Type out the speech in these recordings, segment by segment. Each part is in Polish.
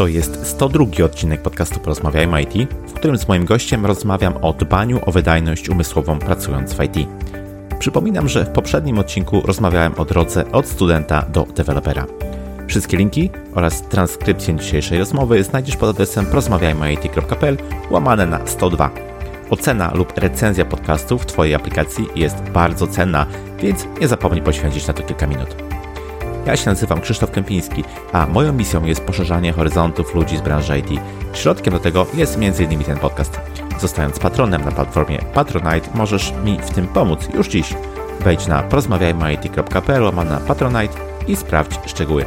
To jest 102 odcinek podcastu Porozmawiajmy IT, w którym z moim gościem rozmawiam o dbaniu o wydajność umysłową pracując w IT. Przypominam, że w poprzednim odcinku rozmawiałem o drodze od studenta do dewelopera. Wszystkie linki oraz transkrypcję dzisiejszej rozmowy znajdziesz pod adresem porozmawiajmyit.pl łamane na 102. Ocena lub recenzja podcastu w Twojej aplikacji jest bardzo cenna, więc nie zapomnij poświęcić na to kilka minut. Ja się nazywam Krzysztof Kępiński, a moją misją jest poszerzanie horyzontów ludzi z branży IT. Środkiem do tego jest m.in. ten podcast. Zostając patronem na platformie Patronite, możesz mi w tym pomóc już dziś. Wejdź na porozmawiajmyit.pl na Patronite i sprawdź szczegóły.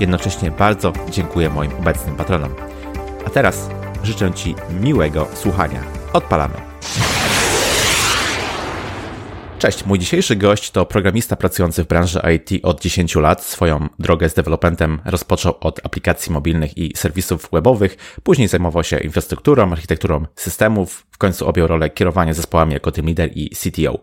Jednocześnie bardzo dziękuję moim obecnym patronom. A teraz życzę Ci miłego słuchania. Odpalamy. Cześć, mój dzisiejszy gość to programista pracujący w branży IT od 10 lat. Swoją drogę z developmentem rozpoczął od aplikacji mobilnych i serwisów webowych, później zajmował się infrastrukturą, architekturą systemów, w końcu objął rolę kierowania zespołami jako team leader i CTO.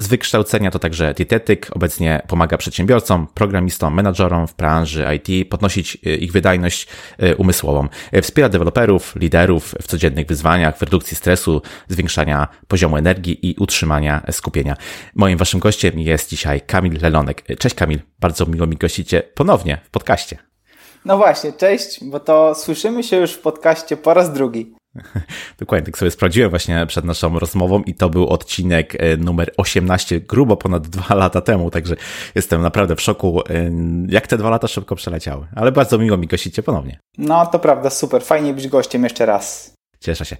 Z wykształcenia to także dietetyk, obecnie pomaga przedsiębiorcom, programistom, menadżerom w branży IT podnosić e, ich wydajność e, umysłową. E, wspiera deweloperów, liderów w codziennych wyzwaniach, w redukcji stresu, zwiększania poziomu energii i utrzymania skupienia. Moim waszym gościem jest dzisiaj Kamil Lelonek. Cześć Kamil, bardzo miło mi gościcie ponownie w podcaście. No właśnie, cześć, bo to słyszymy się już w podcaście po raz drugi. Dokładnie, tak sobie sprawdziłem właśnie przed naszą rozmową i to był odcinek e, numer 18, grubo ponad dwa lata temu, także jestem naprawdę w szoku, e, jak te dwa lata szybko przeleciały. Ale bardzo miło mi gościcie ponownie. No, to prawda, super, fajnie być gościem jeszcze raz. Cieszę się.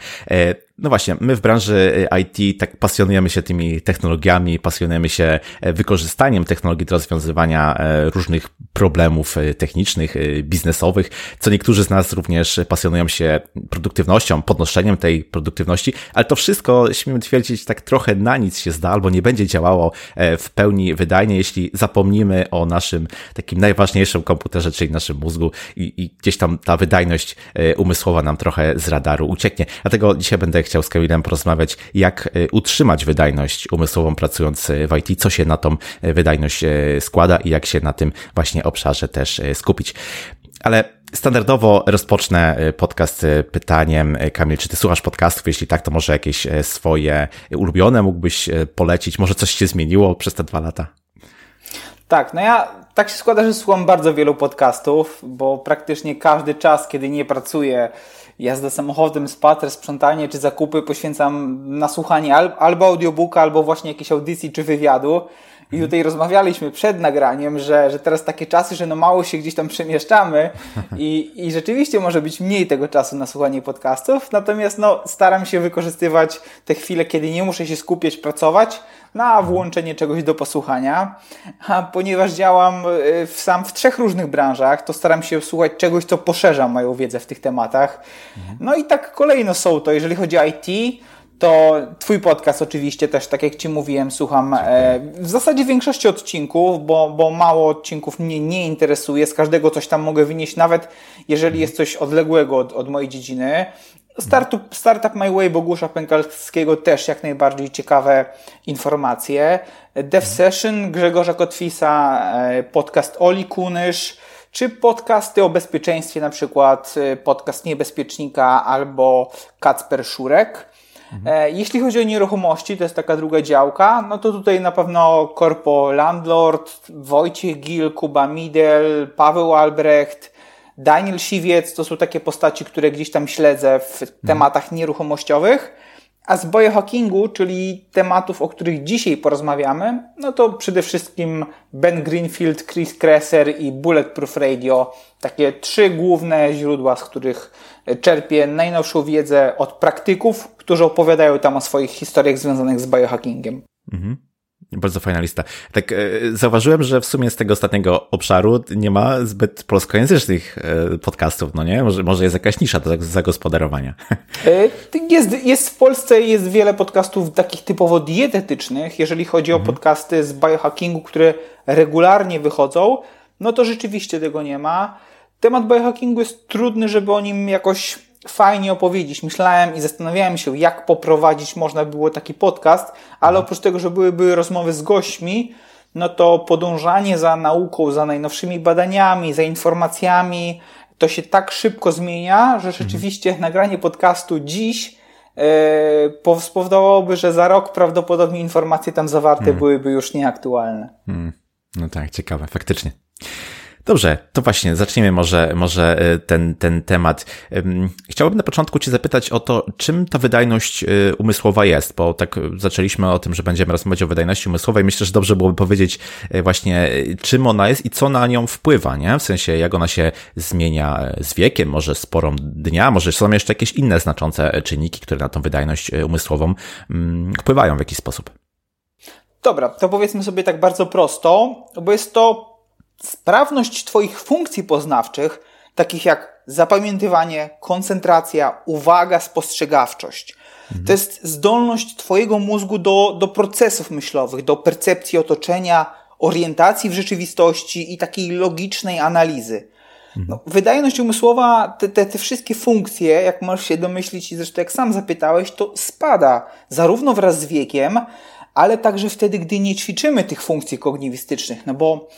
E, no właśnie, my w branży IT tak pasjonujemy się tymi technologiami, pasjonujemy się wykorzystaniem technologii do rozwiązywania różnych problemów technicznych, biznesowych, co niektórzy z nas również pasjonują się produktywnością, podnoszeniem tej produktywności, ale to wszystko, śmiemy twierdzić, tak trochę na nic się zda, albo nie będzie działało w pełni wydajnie, jeśli zapomnimy o naszym takim najważniejszym komputerze, czyli naszym mózgu i, i gdzieś tam ta wydajność umysłowa nam trochę z radaru ucieknie. Dlatego dzisiaj będę chciał z Kamilem porozmawiać, jak utrzymać wydajność umysłową pracując w IT, co się na tą wydajność składa i jak się na tym właśnie obszarze też skupić. Ale standardowo rozpocznę podcast pytaniem, Kamil, czy ty słuchasz podcastów? Jeśli tak, to może jakieś swoje ulubione mógłbyś polecić? Może coś się zmieniło przez te dwa lata? Tak, no ja tak się składa, że słucham bardzo wielu podcastów, bo praktycznie każdy czas, kiedy nie pracuję, jazda samochodem, spacer, sprzątanie czy zakupy poświęcam na słuchanie albo audiobooka, albo właśnie jakiejś audycji czy wywiadu. I tutaj rozmawialiśmy przed nagraniem, że, że teraz takie czasy, że no mało się gdzieś tam przemieszczamy i, i rzeczywiście może być mniej tego czasu na słuchanie podcastów, natomiast no staram się wykorzystywać te chwile, kiedy nie muszę się skupiać, pracować, na włączenie czegoś do posłuchania. A ponieważ działam y, w, sam w trzech różnych branżach, to staram się słuchać czegoś, co poszerza moją wiedzę w tych tematach. No i tak kolejno są to, jeżeli chodzi o IT, to Twój podcast oczywiście też, tak jak Ci mówiłem, słucham e, w zasadzie większości odcinków, bo, bo mało odcinków mnie nie interesuje. Z każdego coś tam mogę wynieść, nawet jeżeli jest coś odległego od, od mojej dziedziny. Startup, Startup My Way Bogusza Pękalskiego też jak najbardziej ciekawe informacje. Dev Session Grzegorza Kotwisa, e, podcast Oli Kunysz, czy podcasty o bezpieczeństwie, na przykład e, podcast Niebezpiecznika albo Kacper Szurek. Mhm. Jeśli chodzi o nieruchomości, to jest taka druga działka, no to tutaj na pewno Korpo Landlord, Wojciech Gil, Kuba Midel, Paweł Albrecht, Daniel Siwiec, to są takie postaci, które gdzieś tam śledzę w mhm. tematach nieruchomościowych. A z biohackingu, czyli tematów, o których dzisiaj porozmawiamy, no to przede wszystkim Ben Greenfield, Chris Kresser i Bulletproof Radio. Takie trzy główne źródła, z których czerpię najnowszą wiedzę od praktyków, którzy opowiadają tam o swoich historiach związanych z biohackingiem. Mhm. Bardzo fajna lista. Tak, e, zauważyłem, że w sumie z tego ostatniego obszaru nie ma zbyt polskojęzycznych e, podcastów, no nie? Może, może jest jakaś nisza do zagospodarowania. E, jest, jest w Polsce jest wiele podcastów takich typowo dietetycznych. Jeżeli chodzi mhm. o podcasty z biohackingu, które regularnie wychodzą, no to rzeczywiście tego nie ma. Temat biohackingu jest trudny, żeby o nim jakoś fajnie opowiedzieć. Myślałem i zastanawiałem się, jak poprowadzić można było taki podcast, ale oprócz tego, że były, były rozmowy z gośćmi, no to podążanie za nauką, za najnowszymi badaniami, za informacjami, to się tak szybko zmienia, że rzeczywiście mhm. nagranie podcastu dziś e, spowodowałoby, że za rok prawdopodobnie informacje tam zawarte mhm. byłyby już nieaktualne. Mhm. No tak, ciekawe, faktycznie. Dobrze, to właśnie, zaczniemy może, może e, ten, ten temat. Chciałbym na początku Cię zapytać o to, czym ta wydajność e, umysłowa jest, bo tak zaczęliśmy o tym, że będziemy rozmawiać o wydajności umysłowej. Myślę, że dobrze byłoby powiedzieć e, właśnie, czym ona jest i co na nią wpływa, nie? W sensie, jak ona się zmienia z wiekiem, może z porą dnia, może są jeszcze jakieś inne znaczące czynniki, które na tą wydajność umysłową mm, wpływają w jakiś sposób. Dobra, to powiedzmy sobie tak bardzo prosto, bo jest to sprawność Twoich funkcji poznawczych, takich jak zapamiętywanie, koncentracja, uwaga, spostrzegawczość. Mhm. To jest zdolność Twojego mózgu do, do procesów myślowych, do percepcji otoczenia, orientacji w rzeczywistości i takiej logicznej analizy. Mhm. No, wydajność umysłowa, te, te, te wszystkie funkcje, jak możesz się domyślić i zresztą jak sam zapytałeś, to spada zarówno wraz z wiekiem, ale także wtedy, gdy nie ćwiczymy tych funkcji kognitywistycznych, no bo.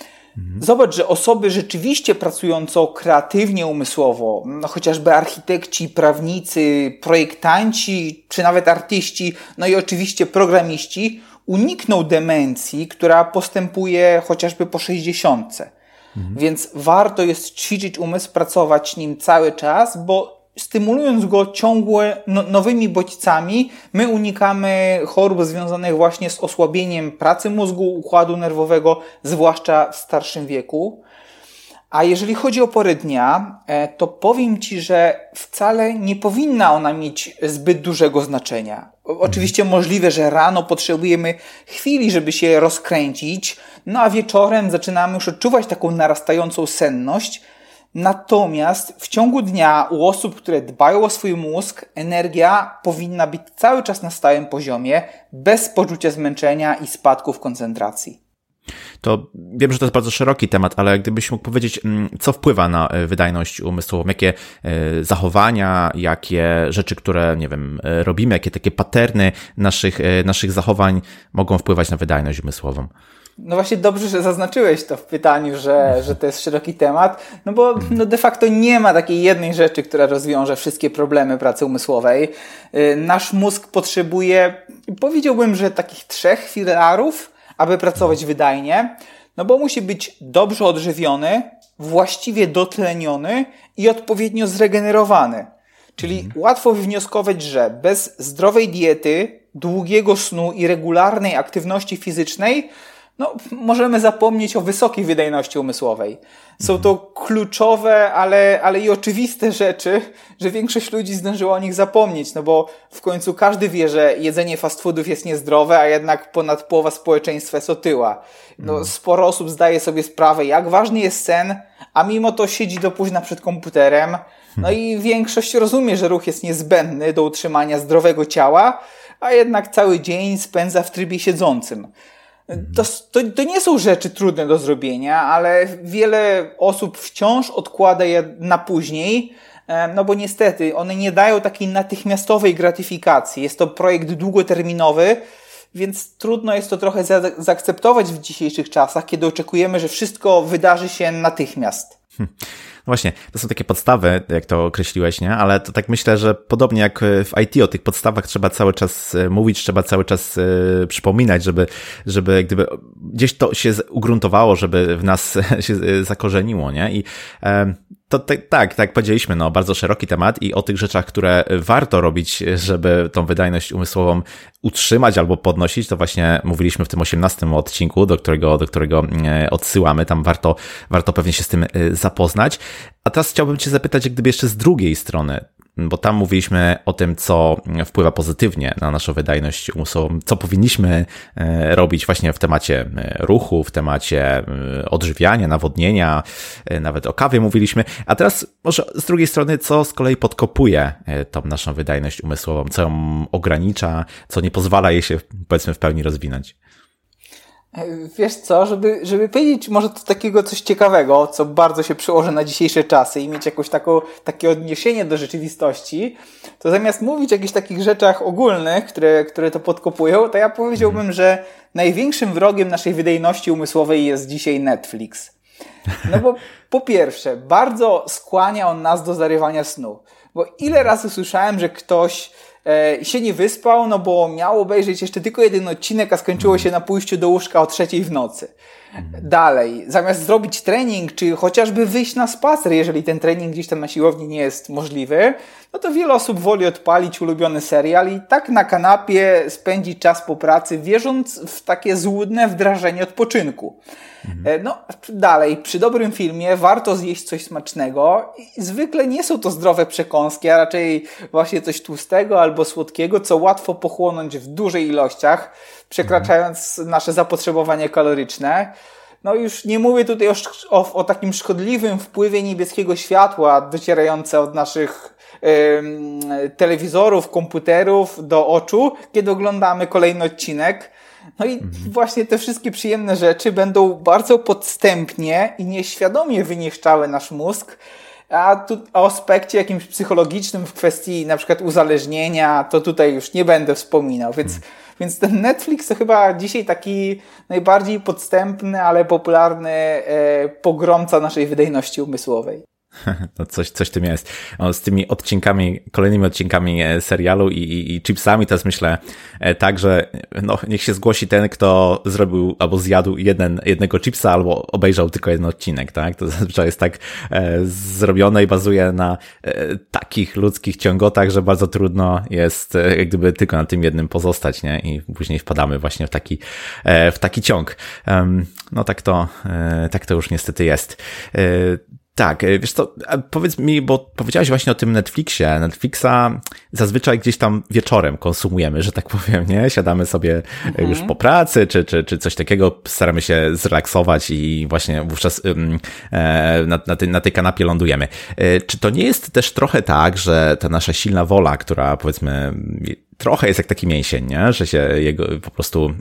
Zobacz, że osoby rzeczywiście pracująco kreatywnie umysłowo, no chociażby architekci, prawnicy, projektanci, czy nawet artyści, no i oczywiście programiści, unikną demencji, która postępuje chociażby po 60. Mhm. Więc warto jest ćwiczyć umysł, pracować nim cały czas, bo stymulując go ciągłe no, nowymi bodźcami, my unikamy chorób związanych właśnie z osłabieniem pracy mózgu, układu nerwowego, zwłaszcza w starszym wieku. A jeżeli chodzi o porę dnia, e, to powiem Ci, że wcale nie powinna ona mieć zbyt dużego znaczenia. Oczywiście możliwe, że rano potrzebujemy chwili, żeby się rozkręcić, no a wieczorem zaczynamy już odczuwać taką narastającą senność, Natomiast w ciągu dnia u osób, które dbają o swój mózg, energia powinna być cały czas na stałym poziomie, bez poczucia zmęczenia i spadków koncentracji. To wiem, że to jest bardzo szeroki temat, ale gdybyś mógł powiedzieć, mm, co wpływa na e, wydajność umysłową, jakie e, zachowania, jakie rzeczy, które, nie wiem, e, robimy, jakie takie paterny naszych, naszych zachowań mogą wpływać na wydajność umysłową. No właśnie dobrze, że zaznaczyłeś to w pytaniu, że, że to jest szeroki temat, no bo no de facto nie ma takiej jednej rzeczy, która rozwiąże wszystkie problemy pracy umysłowej. Y, nasz mózg potrzebuje, powiedziałbym, że takich trzech filarów, aby pracować wydajnie, no bo musi być dobrze odżywiony, właściwie dotleniony i odpowiednio zregenerowany. Czyli mhm. łatwo wywnioskować, że bez zdrowej diety, długiego snu i regularnej aktywności fizycznej no, możemy zapomnieć o wysokiej wydajności umysłowej. Są to kluczowe, ale, ale i oczywiste rzeczy, że większość ludzi zdążyła o nich zapomnieć, no bo w końcu każdy wie, że jedzenie fast foodów jest niezdrowe, a jednak ponad połowa społeczeństwa jest otyła. No, mm. sporo osób zdaje sobie sprawę, jak ważny jest sen, a mimo to siedzi do późna przed komputerem. No i większość rozumie, że ruch jest niezbędny do utrzymania zdrowego ciała, a jednak cały dzień spędza w trybie siedzącym. To, to, to, nie są rzeczy trudne do zrobienia, ale wiele osób wciąż odkłada je na później, e, no bo niestety one nie dają takiej natychmiastowej gratyfikacji. Jest to projekt długoterminowy, więc trudno jest to trochę za zaakceptować w dzisiejszych czasach, kiedy oczekujemy, że wszystko wydarzy się natychmiast. Hm. No właśnie, to są takie podstawy, jak to określiłeś, nie? Ale to tak myślę, że podobnie jak w IT o tych podstawach trzeba cały czas e, mówić, trzeba cały czas e, przypominać, żeby, żeby gdyby gdzieś to się ugruntowało, żeby w nas się e, zakorzeniło, nie? I to tak, tak, tak powiedzieliśmy, no, bardzo szeroki temat i o tych rzeczach, które warto robić, żeby tą wydajność umysłową utrzymać albo podnosić, to właśnie mówiliśmy w tym osiemnastym odcinku, do którego, do którego odsyłamy, tam warto, warto pewnie się z tym zapoznać. A teraz chciałbym Cię zapytać, jak gdyby jeszcze z drugiej strony, bo tam mówiliśmy o tym, co wpływa pozytywnie na naszą wydajność umysłową, co powinniśmy e, robić właśnie w temacie e, ruchu, w temacie e, odżywiania, nawodnienia, nawet o kawie mówiliśmy. A teraz może z drugiej strony, co z kolei podkopuje tą naszą wydajność umysłową, co ją ogranicza, co nie pozwala jej się powiedzmy w pełni rozwinąć. Wiesz co, żeby, żeby powiedzieć może to takiego coś ciekawego, co bardzo się przyłoży na dzisiejsze czasy i mieć jakąś taką, takie odniesienie do rzeczywistości, to zamiast mówić o jakichś takich rzeczach ogólnych, które, które to podkopują, to ja powiedziałbym, że największym wrogiem naszej wydajności umysłowej jest dzisiaj Netflix. No bo po pierwsze, bardzo skłania on nas do zarywania snu. Bo ile razy słyszałem, że ktoś e, się nie wyspał, no bo miał obejrzeć jeszcze tylko jeden odcinek, a skończyło się na pójściu do łóżka o trzeciej w nocy. Dalej, zamiast zrobić trening, czy chociażby wyjść na spacer, jeżeli ten trening gdzieś tam na siłowni nie jest możliwy, no to wiele osób woli odpalić ulubiony serial i tak na kanapie spędzić czas po pracy, wierząc w takie złudne wdrażanie odpoczynku. Mhm. No, dalej, przy dobrym filmie warto zjeść coś smacznego. Zwykle nie są to zdrowe przekąski, a raczej właśnie coś tłustego albo słodkiego, co łatwo pochłonąć w dużych ilościach, przekraczając nasze zapotrzebowanie kaloryczne. No już nie mówię tutaj o, o, o takim szkodliwym wpływie niebieskiego światła docierające od naszych telewizorów, komputerów do oczu, kiedy oglądamy kolejny odcinek. No i mhm. właśnie te wszystkie przyjemne rzeczy będą bardzo podstępnie i nieświadomie wyniszczały nasz mózg, a tu o aspekcie jakimś psychologicznym w kwestii na przykład uzależnienia, to tutaj już nie będę wspominał, więc, mhm. więc ten Netflix to chyba dzisiaj taki najbardziej podstępny, ale popularny e, pogromca naszej wydajności umysłowej. No coś, coś tym jest. O, z tymi odcinkami, kolejnymi odcinkami e, serialu i, i, i chipsami teraz myślę e, tak, że no, niech się zgłosi ten, kto zrobił albo zjadł jeden, jednego chipsa, albo obejrzał tylko jeden odcinek, tak? To zazwyczaj jest tak e, zrobione i bazuje na e, takich ludzkich ciągotach, że bardzo trudno jest e, jak gdyby tylko na tym jednym pozostać, nie? I później wpadamy właśnie w taki, e, w taki ciąg. no tak to, tak to już niestety jest. Tak, e, wiesz co, powiedz mi, bo powiedziałeś właśnie o tym Netflixie. Netflixa zazwyczaj gdzieś tam wieczorem konsumujemy, że tak powiem, nie? Siadamy sobie mhm. już po pracy, czy, czy, czy coś takiego, staramy się zrelaksować i właśnie wówczas e, na, na, tej, na tej kanapie lądujemy. E, czy to nie jest też trochę tak, że ta nasza silna wola, która powiedzmy trochę jest jak taki mięsień, nie? Że się jego po prostu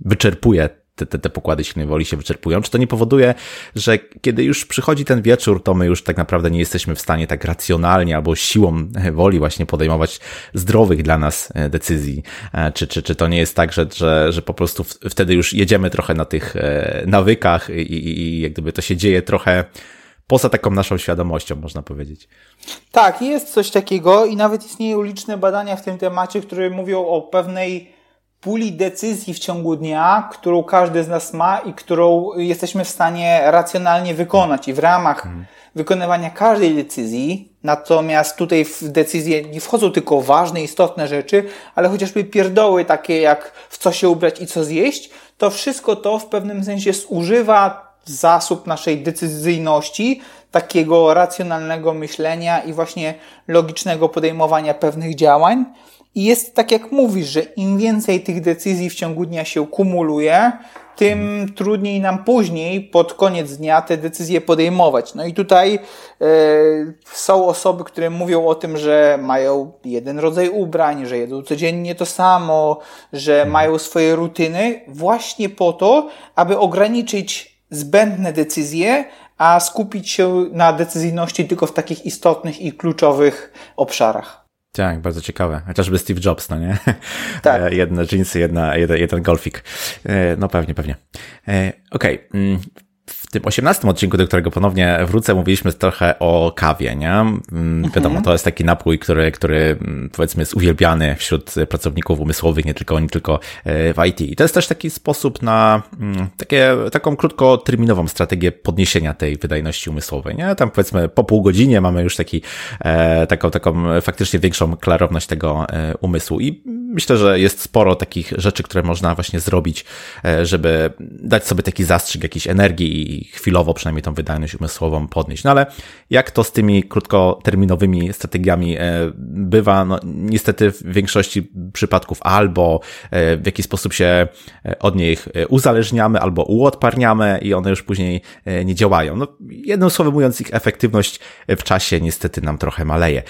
wyczerpuje te, te, te pokłady silnej woli się wyczerpują? Czy to nie powoduje, że kiedy już przychodzi ten wieczór, to my już tak naprawdę nie jesteśmy w stanie tak racjonalnie albo siłą woli właśnie podejmować zdrowych dla nas e, decyzji? E, czy, czy, czy to nie jest tak, że, że, że po prostu wtedy już jedziemy trochę na tych e, nawykach i, i, i jak gdyby to się dzieje trochę poza taką naszą świadomością, można powiedzieć. Tak, jest coś takiego i nawet istnieją liczne badania w tym temacie, które mówią o pewnej puli decyzji w ciągu dnia, którą każdy z nas ma i którą jesteśmy w stanie racjonalnie wykonać. I w ramach hmm. wykonywania każdej decyzji, natomiast tutaj w decyzję nie wchodzą tylko ważne, istotne rzeczy, ale chociażby pierdoły takie jak w co się ubrać i co zjeść, to wszystko to w pewnym sensie zużywa zasób naszej decyzyjności, takiego racjonalnego myślenia i właśnie logicznego podejmowania pewnych działań. I jest tak jak mówisz, że im więcej tych decyzji w ciągu dnia się kumuluje, tym trudniej nam później, pod koniec dnia, te decyzje podejmować. No i tutaj e, są osoby, które mówią o tym, że mają jeden rodzaj ubrań, że jedzą codziennie to samo, że mają swoje rutyny, właśnie po to, aby ograniczyć zbędne decyzje, a skupić się na decyzyjności tylko w takich istotnych i kluczowych obszarach. Tak, bardzo ciekawe. Chociażby Steve Jobs, no nie? Tak. Jedne jeansy, jedna, jeden, jeden golfik. E, no pewnie, pewnie. E, okej. Okay. Mm, w tym osiemnastym odcinku, do którego ponownie wrócę, mówiliśmy trochę o kawie, nie? Mm, wiadomo, mhm. to jest taki napój, który, który mm, powiedzmy jest uwielbiany wśród pracowników umysłowych, nie tylko, nie tylko e, w IT. I to jest też taki sposób na takie, taką krótkoterminową strategię podniesienia tej wydajności umysłowej, nie? Tam powiedzmy po pół godzinie mamy już taki, e, taką, taką faktycznie większą klarowność tego e, umysłu i myślę, że jest sporo takich rzeczy, które można właśnie zrobić, e, żeby dać sobie taki zastrzyk jakiejś energii i chwilowo przynajmniej tą wydajność umysłową podnieść. No ale jak to z tymi krótkoterminowymi strategiami e, bywa, no niestety w większości przypadków albo e, w jakiś sposób się od nich uzależniamy, albo uodparniamy i one już później nie działają. No, jednym słowem mówiąc, ich efektywność w czasie niestety nam trochę maleje.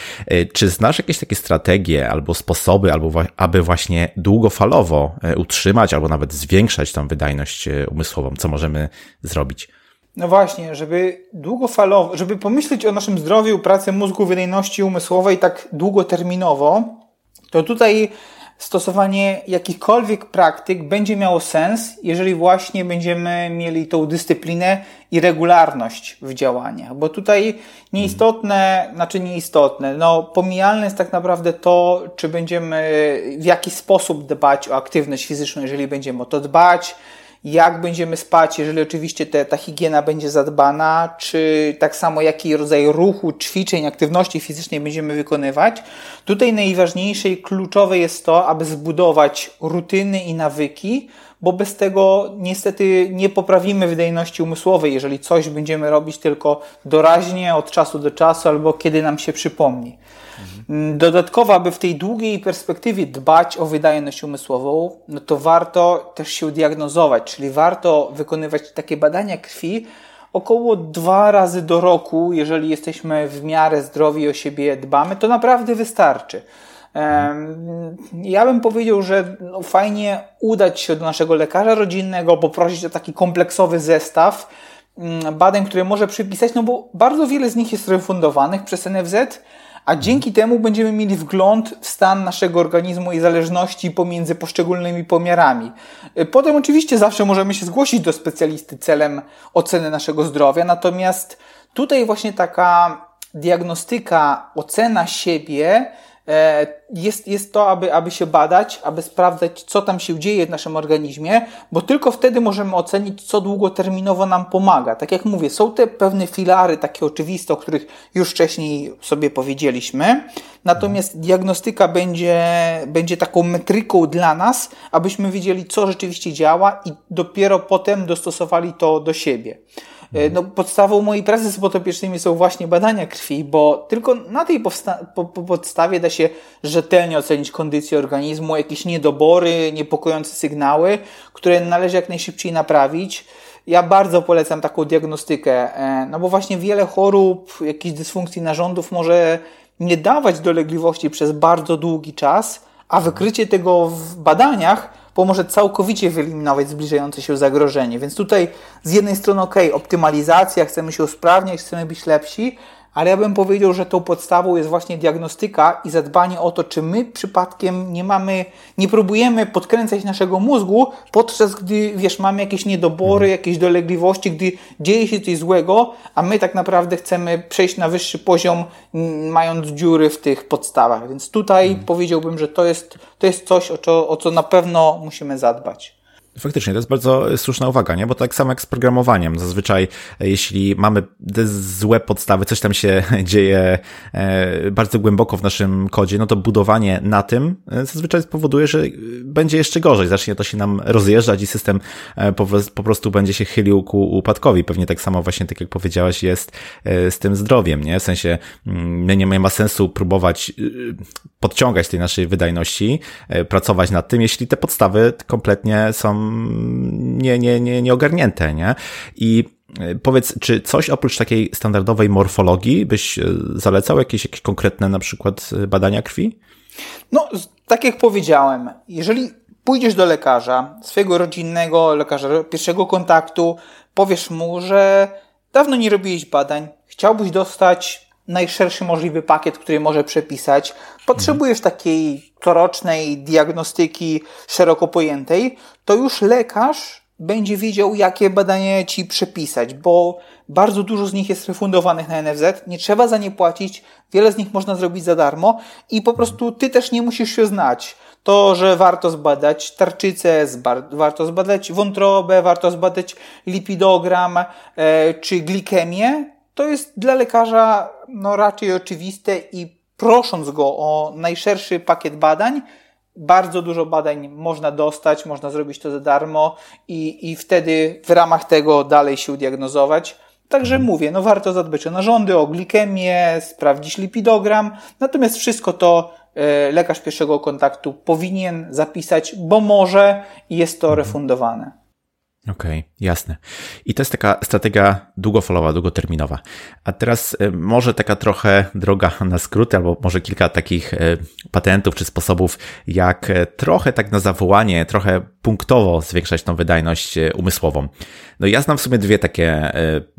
Czy znasz jakieś takie strategie, albo sposoby, albo aby właśnie długofalowo e, utrzymać albo nawet zwiększać tą wydajność e, umysłową? Co możemy zrobić? No właśnie, żeby długofalowo, żeby pomyśleć o naszym zdrowiu, pracy mózgu, wydajności umysłowej tak długoterminowo, to tutaj stosowanie jakichkolwiek praktyk będzie miało sens, jeżeli właśnie będziemy mieli tą dyscyplinę i regularność w działaniach. Bo tutaj nieistotne, znaczy nieistotne, no pomijalne jest tak naprawdę to, czy będziemy w jaki sposób dbać o aktywność fizyczną, jeżeli będziemy o to dbać, jak będziemy spać, jeżeli oczywiście te, ta higiena będzie zadbana, czy tak samo jaki rodzaj ruchu, ćwiczeń, aktywności fizycznej będziemy wykonywać. Tutaj najważniejsze i kluczowe jest to, aby zbudować rutyny i nawyki, bo bez tego niestety nie poprawimy wydajności umysłowej, jeżeli coś będziemy robić tylko doraźnie, od czasu do czasu, albo kiedy nam się przypomni. Mhm. Dodatkowo, aby w tej długiej perspektywie dbać o wydajność umysłową, no to warto też się diagnozować, czyli warto wykonywać takie badania krwi około dwa razy do roku, jeżeli jesteśmy w miarę zdrowi i o siebie dbamy, to naprawdę wystarczy. Ja bym powiedział, że no fajnie udać się do naszego lekarza rodzinnego, poprosić o taki kompleksowy zestaw mm, badań, które może przypisać, no bo bardzo wiele z nich jest refundowanych przez NFZ, a dzięki temu będziemy mieli wgląd w stan naszego organizmu i zależności pomiędzy poszczególnymi pomiarami. Potem oczywiście zawsze możemy się zgłosić do specjalisty celem oceny naszego zdrowia, natomiast tutaj właśnie taka diagnostyka, ocena siebie jest, jest to, aby, aby się badać, aby sprawdzać, co tam się dzieje w naszym organizmie, bo tylko wtedy możemy ocenić, co długoterminowo nam pomaga. Tak jak mówię, są te pewne filary, takie oczywiste, o których już wcześniej sobie powiedzieliśmy. Natomiast diagnostyka będzie, będzie taką metryką dla nas, abyśmy wiedzieli, co rzeczywiście działa i dopiero potem dostosowali to do siebie. E, no, podstawą mojej pracy z potopiecznymi są właśnie badania krwi, bo tylko na tej po podstawie da się rzetelnie ocenić kondycję organizmu, jakieś niedobory, niepokojące sygnały, które należy jak najszybciej naprawić. Ja bardzo polecam taką diagnostykę, e, no bo właśnie wiele chorób, jakichś dysfunkcji narządów może nie dawać dolegliwości przez bardzo długi czas, a wykrycie tego w badaniach pomoże całkowicie wyeliminować zbliżające się zagrożenie. Więc tutaj z jednej strony ok, optymalizacja, chcemy się usprawniać, chcemy być lepsi, ale ja bym powiedział, że tą podstawą jest właśnie diagnostyka i zadbanie o to, czy my przypadkiem nie mamy, nie próbujemy podkręcać naszego mózgu, podczas gdy, wiesz, mamy jakieś niedobory, mhm. jakieś dolegliwości, gdy dzieje się coś złego, a my tak naprawdę chcemy przejść na wyższy poziom, mając dziury w tych podstawach. Więc tutaj hmm. powiedziałbym, że to jest, to jest coś, o co, o co na pewno musimy zadbać. Faktycznie, to jest bardzo słuszna uwaga, nie? Bo tak samo jak z programowaniem. Zazwyczaj, e, jeśli mamy złe podstawy, coś tam się dzieje e, bardzo głęboko w naszym kodzie, no to budowanie na tym e, zazwyczaj spowoduje, że będzie jeszcze gorzej. Zacznie to się nam rozjeżdżać i system po prostu będzie się chylił ku upadkowi. Pewnie tak samo właśnie, tak jak powiedziałaś, jest z tym zdrowiem, nie? W sensie, mm, nie ma sensu próbować podciągać tej naszej wydajności, pracować nad tym, jeśli te podstawy kompletnie są nie, nie, nie, nieogarnięte, nie? I e, Powiedz, czy coś oprócz takiej standardowej morfologii byś e, zalecał? Jakieś, jakieś konkretne na przykład e, badania krwi? No, tak jak powiedziałem, jeżeli pójdziesz do lekarza, swojego rodzinnego, lekarza pierwszego kontaktu, powiesz mu, że dawno nie robiłeś badań, chciałbyś dostać najszerszy możliwy pakiet, który może przepisać. Potrzebujesz mhm. takiej corocznej diagnostyki szeroko pojętej, to już lekarz będzie wiedział, jakie badanie ci przepisać, bo bardzo dużo z nich jest refundowanych na NFZ, nie trzeba za nie płacić, wiele z nich można zrobić za darmo i po prostu ty też nie musisz się znać. To, że warto zbadać tarczycę, warto zbadać wątrobę, warto zbadać lipidogram e, czy glikemię, to jest dla lekarza no, raczej oczywiste i prosząc go o najszerszy pakiet badań, bardzo dużo badań można dostać, można zrobić to za darmo i, i wtedy w ramach tego dalej się diagnozować. Także mhm. mówię, no warto zadbać o narządy, o glikemię, sprawdzić lipidogram, natomiast wszystko to e, lekarz pierwszego kontaktu powinien zapisać, bo może jest to mhm. refundowane. Okej, okay, jasne. I to jest taka strategia długofalowa, długoterminowa. A teraz e, może taka trochę droga na skróty, albo może kilka takich e, patentów czy sposobów, jak e, trochę tak na zawołanie, trochę punktowo zwiększać tą wydajność umysłową. No ja znam w sumie dwie takie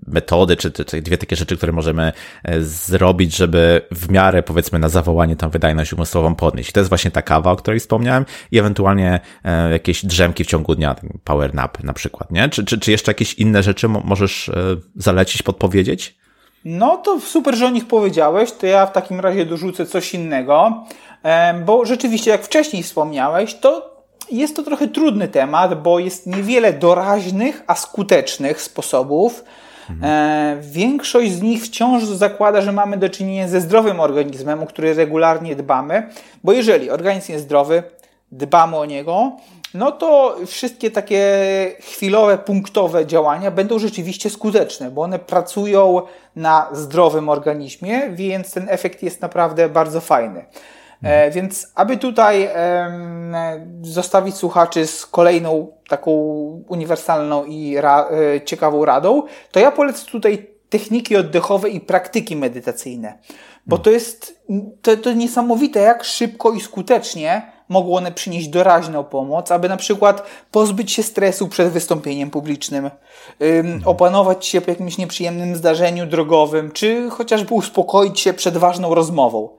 metody, czy, czy dwie takie rzeczy, które możemy zrobić, żeby w miarę powiedzmy na zawołanie tą wydajność umysłową podnieść. To jest właśnie ta kawa, o której wspomniałem i ewentualnie jakieś drzemki w ciągu dnia, power nap na przykład, nie? Czy, czy, czy jeszcze jakieś inne rzeczy możesz zalecić, podpowiedzieć? No to super, że o nich powiedziałeś, to ja w takim razie dorzucę coś innego, bo rzeczywiście, jak wcześniej wspomniałeś, to jest to trochę trudny temat, bo jest niewiele doraźnych, a skutecznych sposobów. Mhm. Większość z nich wciąż zakłada, że mamy do czynienia ze zdrowym organizmem, o który regularnie dbamy, bo jeżeli organizm jest zdrowy, dbamy o niego, no to wszystkie takie chwilowe, punktowe działania będą rzeczywiście skuteczne, bo one pracują na zdrowym organizmie, więc ten efekt jest naprawdę bardzo fajny. E, więc aby tutaj zostawić słuchaczy z kolejną taką uniwersalną i ra, e, ciekawą radą, to ja polecę tutaj techniki oddechowe i praktyki medytacyjne. Bo to jest to, to niesamowite, jak szybko i skutecznie mogą one przynieść doraźną pomoc, aby na przykład pozbyć się stresu przed wystąpieniem publicznym, ym, opanować się po jakimś nieprzyjemnym zdarzeniu drogowym, czy chociażby uspokoić się przed ważną rozmową.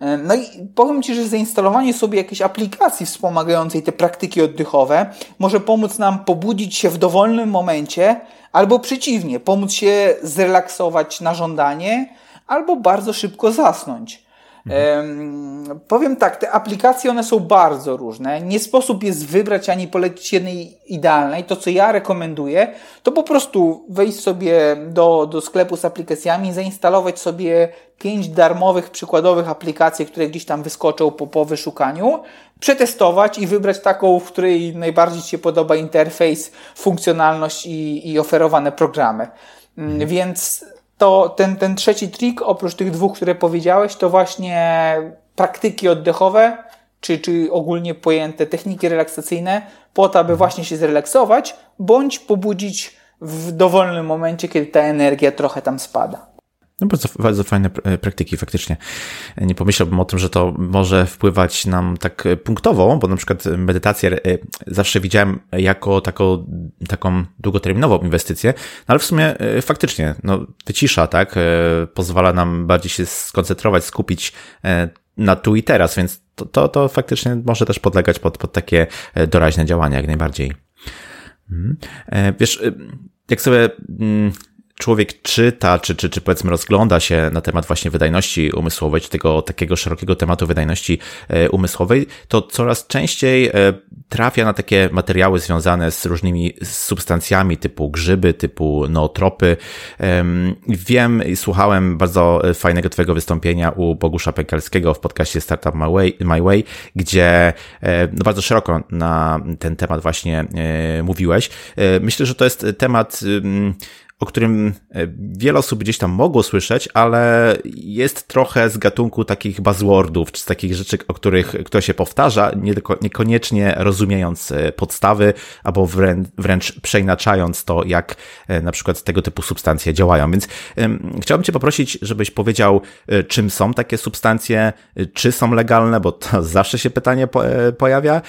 No i powiem Ci, że zainstalowanie sobie jakiejś aplikacji wspomagającej te praktyki oddechowe może pomóc nam pobudzić się w dowolnym momencie, albo przeciwnie, pomóc się zrelaksować na żądanie, albo bardzo szybko zasnąć. Mhm. powiem tak, te aplikacje one są bardzo różne. Nie sposób jest wybrać ani polecić jednej idealnej. To, co ja rekomenduję, to po prostu wejść sobie do, do sklepu z aplikacjami, zainstalować sobie pięć darmowych, przykładowych aplikacji, które gdzieś tam wyskoczą po, po wyszukaniu, przetestować i wybrać taką, w której najbardziej Ci się podoba interfejs, funkcjonalność i, i oferowane programy. Mm, mhm. Więc to ten, ten trzeci trik, oprócz tych dwóch, które powiedziałeś, to właśnie praktyki oddechowe, czy, czy ogólnie pojęte techniki relaksacyjne, po to, aby właśnie się zrelaksować, bądź pobudzić w dowolnym momencie, kiedy ta energia trochę tam spada. No bardzo, bardzo fajne e, praktyki faktycznie. Nie pomyślałbym o tym, że to może wpływać nam tak e, punktowo, bo na przykład medytację e, zawsze widziałem jako taką, taką długoterminową inwestycję, no ale w sumie faktycznie, no wycisza, tak, pozwala nam bardziej się skoncentrować, skupić na tu i teraz, więc to, to, to faktycznie może też podlegać pod, pod takie doraźne działania, jak najbardziej. Mhm. Wiesz, jak sobie mm, człowiek czyta, czy, czy, czy powiedzmy rozgląda się na temat właśnie wydajności umysłowej, czy tego takiego szerokiego tematu wydajności e, umysłowej, to coraz częściej e, trafia na takie materiały związane z różnymi substancjami typu grzyby, typu nootropy. Wiem i słuchałem bardzo fajnego twojego wystąpienia u Bogusza Pękalskiego w podcaście Startup My Way, My Way gdzie e, no bardzo szeroko na ten temat właśnie mówiłeś. Myślę, że to jest temat o którym e, wiele osób gdzieś tam mogło słyszeć, ale jest trochę z gatunku takich buzzwordów, czy z takich rzeczy, o których ktoś się powtarza, niekoniecznie rozumiejąc e, podstawy, albo wręcz, wręcz przeinaczając to, jak e, na przykład tego typu substancje działają. Więc chciałbym Cię poprosić, żebyś powiedział, czym są takie substancje, czy są legalne, bo to zawsze się pytanie pojawia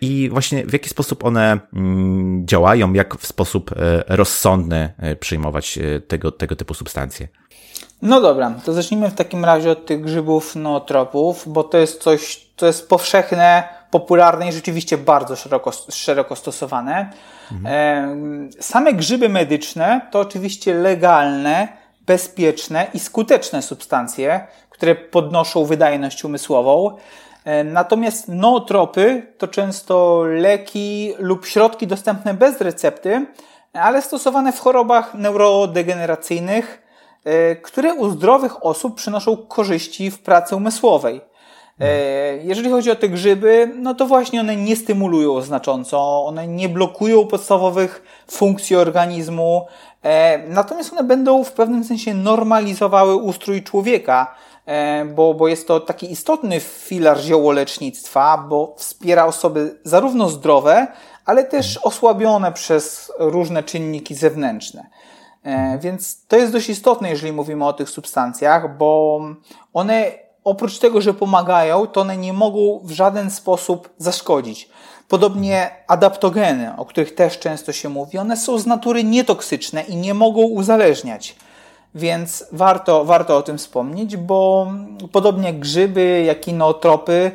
i właśnie w jaki sposób one mm, działają, jak w sposób rozsądny przyjmować e, tego, tego typu substancje. No dobra, to zacznijmy w takim razie od tych grzybów nootropów, bo to jest coś, co jest powszechne, popularne i rzeczywiście bardzo szeroko, szeroko stosowane. Mhm. Same grzyby medyczne to oczywiście legalne, bezpieczne i skuteczne substancje, które podnoszą wydajność umysłową. Natomiast nootropy to często leki lub środki dostępne bez recepty, ale stosowane w chorobach neurodegeneracyjnych, e, które u zdrowych osób przynoszą korzyści w pracy umysłowej. E, jeżeli chodzi o te grzyby, no to właśnie one nie stymulują znacząco, one nie blokują podstawowych funkcji organizmu, e, natomiast one będą w pewnym sensie normalizowały ustrój człowieka, bo, bo jest to taki istotny filar ziołolecznictwa, bo wspiera osoby zarówno zdrowe, ale też osłabione przez różne czynniki zewnętrzne. E, więc to jest dość istotne, jeżeli mówimy o tych substancjach, bo one oprócz tego, że pomagają, to one nie mogą w żaden sposób zaszkodzić. Podobnie adaptogeny, o których też często się mówi, one są z natury nietoksyczne i nie mogą uzależniać. Więc warto, warto o tym wspomnieć, bo podobnie jak grzyby, jak nootropy,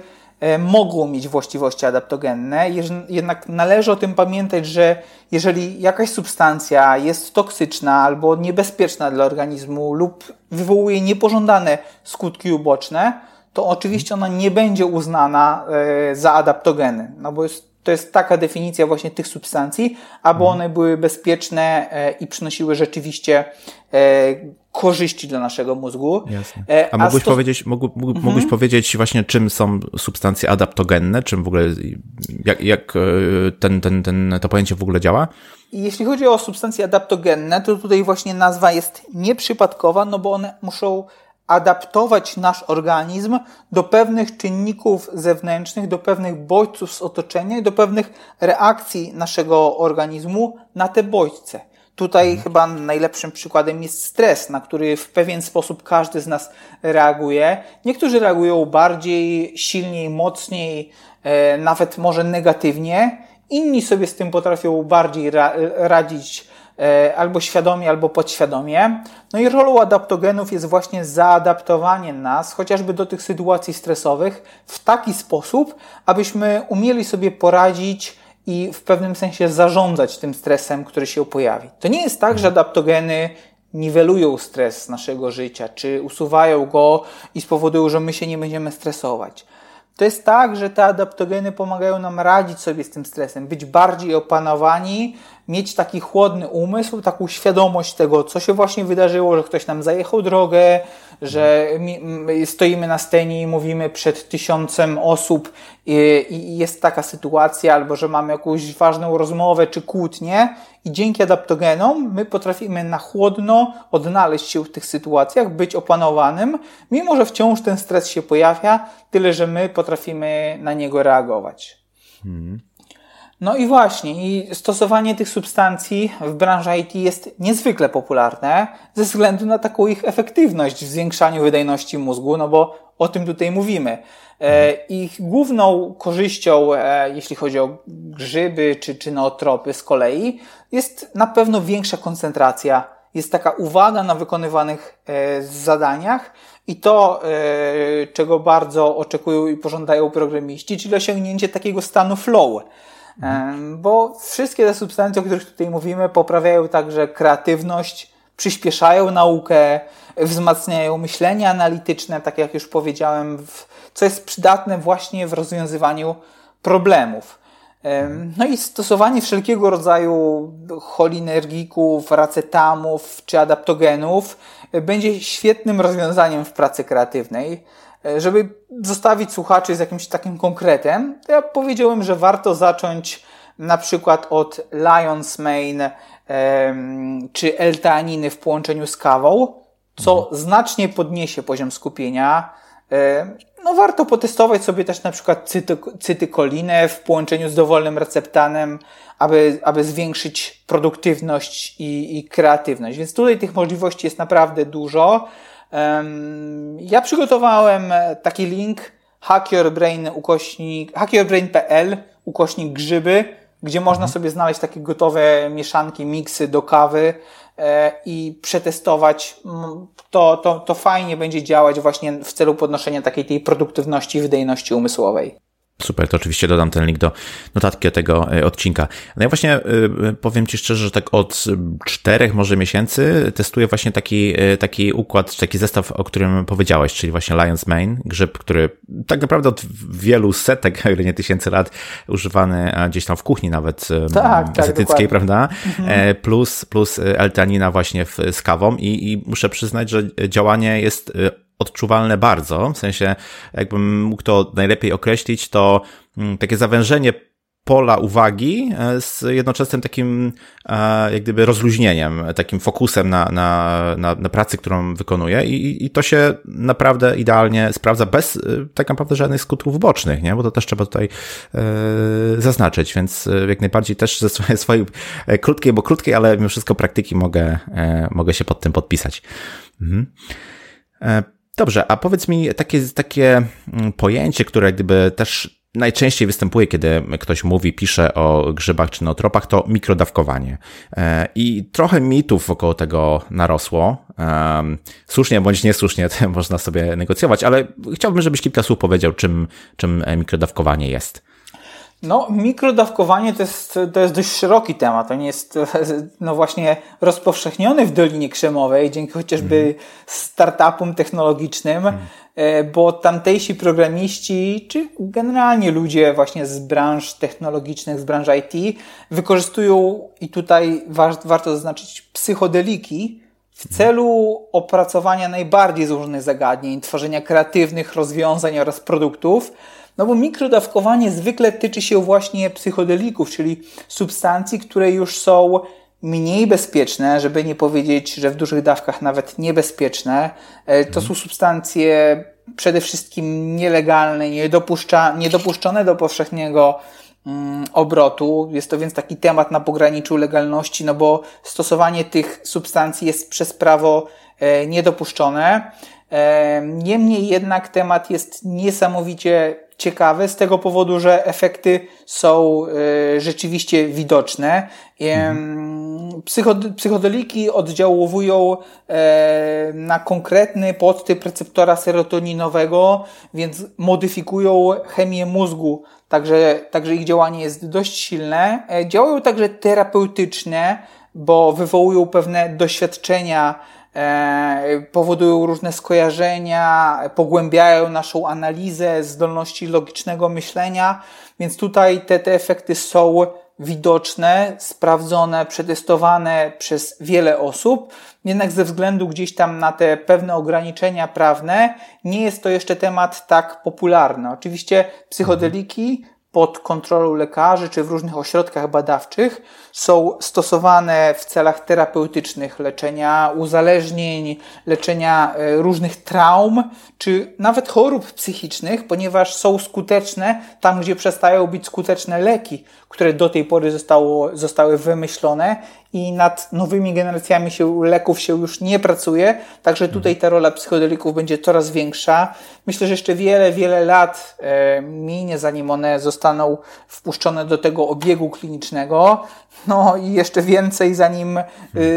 mogą mieć właściwości adaptogenne, jednak należy o tym pamiętać, że jeżeli jakaś substancja jest toksyczna albo niebezpieczna dla organizmu lub wywołuje niepożądane skutki uboczne, to oczywiście ona nie będzie uznana e, za adaptogeny, no bo jest to jest taka definicja właśnie tych substancji, aby mhm. one były bezpieczne e, i przynosiły rzeczywiście e, korzyści dla naszego mózgu. Jasne. E, a, mógłbyś, sto... powiedzieć, mógł, mhm. mógłbyś powiedzieć właśnie, czym są substancje adaptogenne, czym w ogóle, jak, jak ten, ten, ten, to pojęcie w ogóle działa? Jeśli chodzi o substancje adaptogenne, to tutaj właśnie nazwa jest nieprzypadkowa, no bo one muszą adaptować nasz organizm do pewnych czynników zewnętrznych, do pewnych bodźców z otoczenia i do pewnych reakcji naszego organizmu na te bodźce. Tutaj mhm. chyba najlepszym przykładem jest stres, na który w pewien sposób każdy z nas reaguje. Niektórzy reagują bardziej, silniej, mocniej, e, nawet może negatywnie. Inni sobie z tym potrafią bardziej ra radzić albo świadomie, albo podświadomie. No i rolą adaptogenów jest właśnie zaadaptowanie nas chociażby do tych sytuacji stresowych w taki sposób, abyśmy umieli sobie poradzić i w pewnym sensie zarządzać tym stresem, który się pojawi. To nie jest tak, że adaptogeny niwelują stres naszego życia, czy usuwają go i spowodują, że my się nie będziemy stresować. To jest tak, że te adaptogeny pomagają nam radzić sobie z tym stresem, być bardziej opanowani, mieć taki chłodny umysł, taką świadomość tego, co się właśnie wydarzyło, że ktoś nam zajechał drogę, że stoimy na scenie i mówimy przed tysiącem osób i jest taka sytuacja, albo że mamy jakąś ważną rozmowę czy kłótnię i dzięki adaptogenom my potrafimy na chłodno odnaleźć się w tych sytuacjach, być opanowanym, mimo że wciąż ten stres się pojawia, tyle że my potrafimy na niego reagować. Hmm. No i właśnie, i stosowanie tych substancji w branży IT jest niezwykle popularne ze względu na taką ich efektywność w zwiększaniu wydajności mózgu, no bo o tym tutaj mówimy. E, ich główną korzyścią, e, jeśli chodzi o grzyby czy, czy nootropy z kolei, jest na pewno większa koncentracja, jest taka uwaga na wykonywanych e, zadaniach i to, czego bardzo oczekują i pożądają programiści, czyli osiągnięcie takiego stanu flow bo wszystkie te substancje, o których tutaj mówimy, poprawiają także kreatywność, przyspieszają naukę, wzmacniają myślenie analityczne, tak jak już powiedziałem, co jest przydatne właśnie w rozwiązywaniu problemów. No i stosowanie wszelkiego rodzaju cholinergików, racetamów czy adaptogenów będzie świetnym rozwiązaniem w pracy kreatywnej. E, żeby zostawić słuchaczy z jakimś takim konkretem, to ja powiedziałem, że warto zacząć na przykład od Lion's Mane czy L-teaniny w połączeniu z kawą, co mhm. znacznie podniesie poziom skupienia. No warto potestować sobie też na przykład cyty, cytykolinę w połączeniu z dowolnym receptanem, aby, aby zwiększyć produktywność i, i kreatywność. Więc tutaj tych możliwości jest naprawdę dużo. Ja przygotowałem taki link hackyourbrain ukośnik, hackyourbrain.pl ukośnik grzyby, gdzie można mhm. sobie znaleźć takie gotowe mieszanki, miksy do kawy e, i przetestować. To, to, to fajnie będzie działać właśnie w celu podnoszenia takiej tej produktywności i wydajności umysłowej. Super, to oczywiście dodam ten link do notatki tego e, odcinka. No ja właśnie e, powiem Ci szczerze, że tak od czterech może miesięcy testuję właśnie taki, e, taki układ, taki zestaw, o którym powiedziałeś, czyli właśnie Lion's Mane, grzyb, który tak naprawdę od wielu setek, ile nie tysięcy lat używany gdzieś tam w kuchni nawet tak, azjatyckiej, tak, prawda? Mhm. Plus, plus L-teanina właśnie w, z kawą i, i muszę przyznać, że działanie jest odczuwalne bardzo, w sensie jakbym mógł to najlepiej określić, to mm, takie zawężenie pola uwagi e, z jednoczesnym takim e, jak gdyby rozluźnieniem, takim fokusem na, na, na, na pracy, którą wykonuję i, i to się naprawdę idealnie sprawdza bez e, tak naprawdę żadnych skutków bocznych, nie? bo to też trzeba tutaj e, zaznaczyć, więc jak najbardziej też ze swojej, swojej krótkiej, bo krótkiej, ale mimo wszystko praktyki mogę, mogę się pod tym podpisać. Mhm. Dobrze, a powiedz mi takie, takie mm, pojęcie, które gdyby też najczęściej występuje, kiedy ktoś mówi, pisze o grzybach czy neotropach, to mikrodawkowanie. E, I trochę mitów wokół tego narosło. Słusznie bądź niesłusznie, można sobie negocjować, ale chciałbym, żebyś kilka słów powiedział, czym, czym mikrodawkowanie jest. No, mikrodawkowanie to jest, to jest dość szeroki temat. On jest no właśnie rozpowszechniony w Dolinie Krzemowej dzięki chociażby mm. startupom technologicznym, mm. bo tamtejsi programiści, czy generalnie ludzie właśnie z branż technologicznych, z branży IT, wykorzystują, i tutaj wa warto zaznaczyć, psychodeliki w mhm. celu opracowania najbardziej złożonych zagadnień, tworzenia kreatywnych rozwiązań oraz produktów, no bo mikrodawkowanie zwykle tyczy się właśnie psychodelików, czyli substancji, które już są mniej bezpieczne, żeby nie powiedzieć, że w dużych dawkach nawet niebezpieczne. E, to są substancje przede wszystkim nielegalne, niedopuszczone do powszechnego mm, obrotu. Jest to więc taki temat na pograniczu legalności, no bo stosowanie tych substancji jest przez prawo e, niedopuszczone. E, niemniej jednak temat jest niesamowicie ciekawy z tego powodu, że efekty są e, rzeczywiście widoczne. Psychodeliki oddziałowują e, na konkretny podtyp receptora serotoninowego, więc modyfikują chemię mózgu, także, także ich działanie jest dość silne. Działają także terapeutyczne, bo wywołują pewne doświadczenia E, powodują różne skojarzenia, pogłębiają naszą analizę, zdolności logicznego myślenia, więc tutaj te, te efekty są widoczne, sprawdzone, przetestowane przez wiele osób, jednak ze względu gdzieś tam na te pewne ograniczenia prawne, nie jest to jeszcze temat tak popularny. Oczywiście psychodeliki pod kontrolą lekarzy czy w różnych ośrodkach badawczych są stosowane w celach terapeutycznych leczenia uzależnień, leczenia e, różnych traum czy nawet chorób psychicznych, ponieważ są skuteczne tam, gdzie przestają być skuteczne leki, które do tej pory zostało, zostały wymyślone i nad nowymi generacjami się, leków się już nie pracuje, także tutaj ta rola psychodelików będzie coraz większa. Myślę, że jeszcze wiele, wiele lat e, minie, zanim one zostaną wpuszczone do tego obiegu klinicznego, no i jeszcze więcej, zanim e,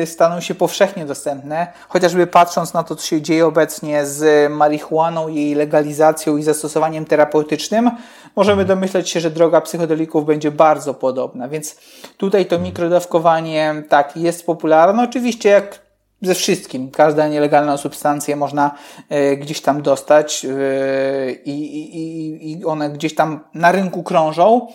staną się powszechnie dostępne, chociażby patrząc na to, co się dzieje obecnie z marihuaną, jej legalizacją i zastosowaniem terapeutycznym, możemy domyśleć się, że droga psychodelików będzie bardzo podobna, więc tutaj to mikrodawkowanie tak jest popularne. Oczywiście jak ze wszystkim, każda nielegalna substancja można y, gdzieś tam dostać y, i, i one gdzieś tam na rynku krążą.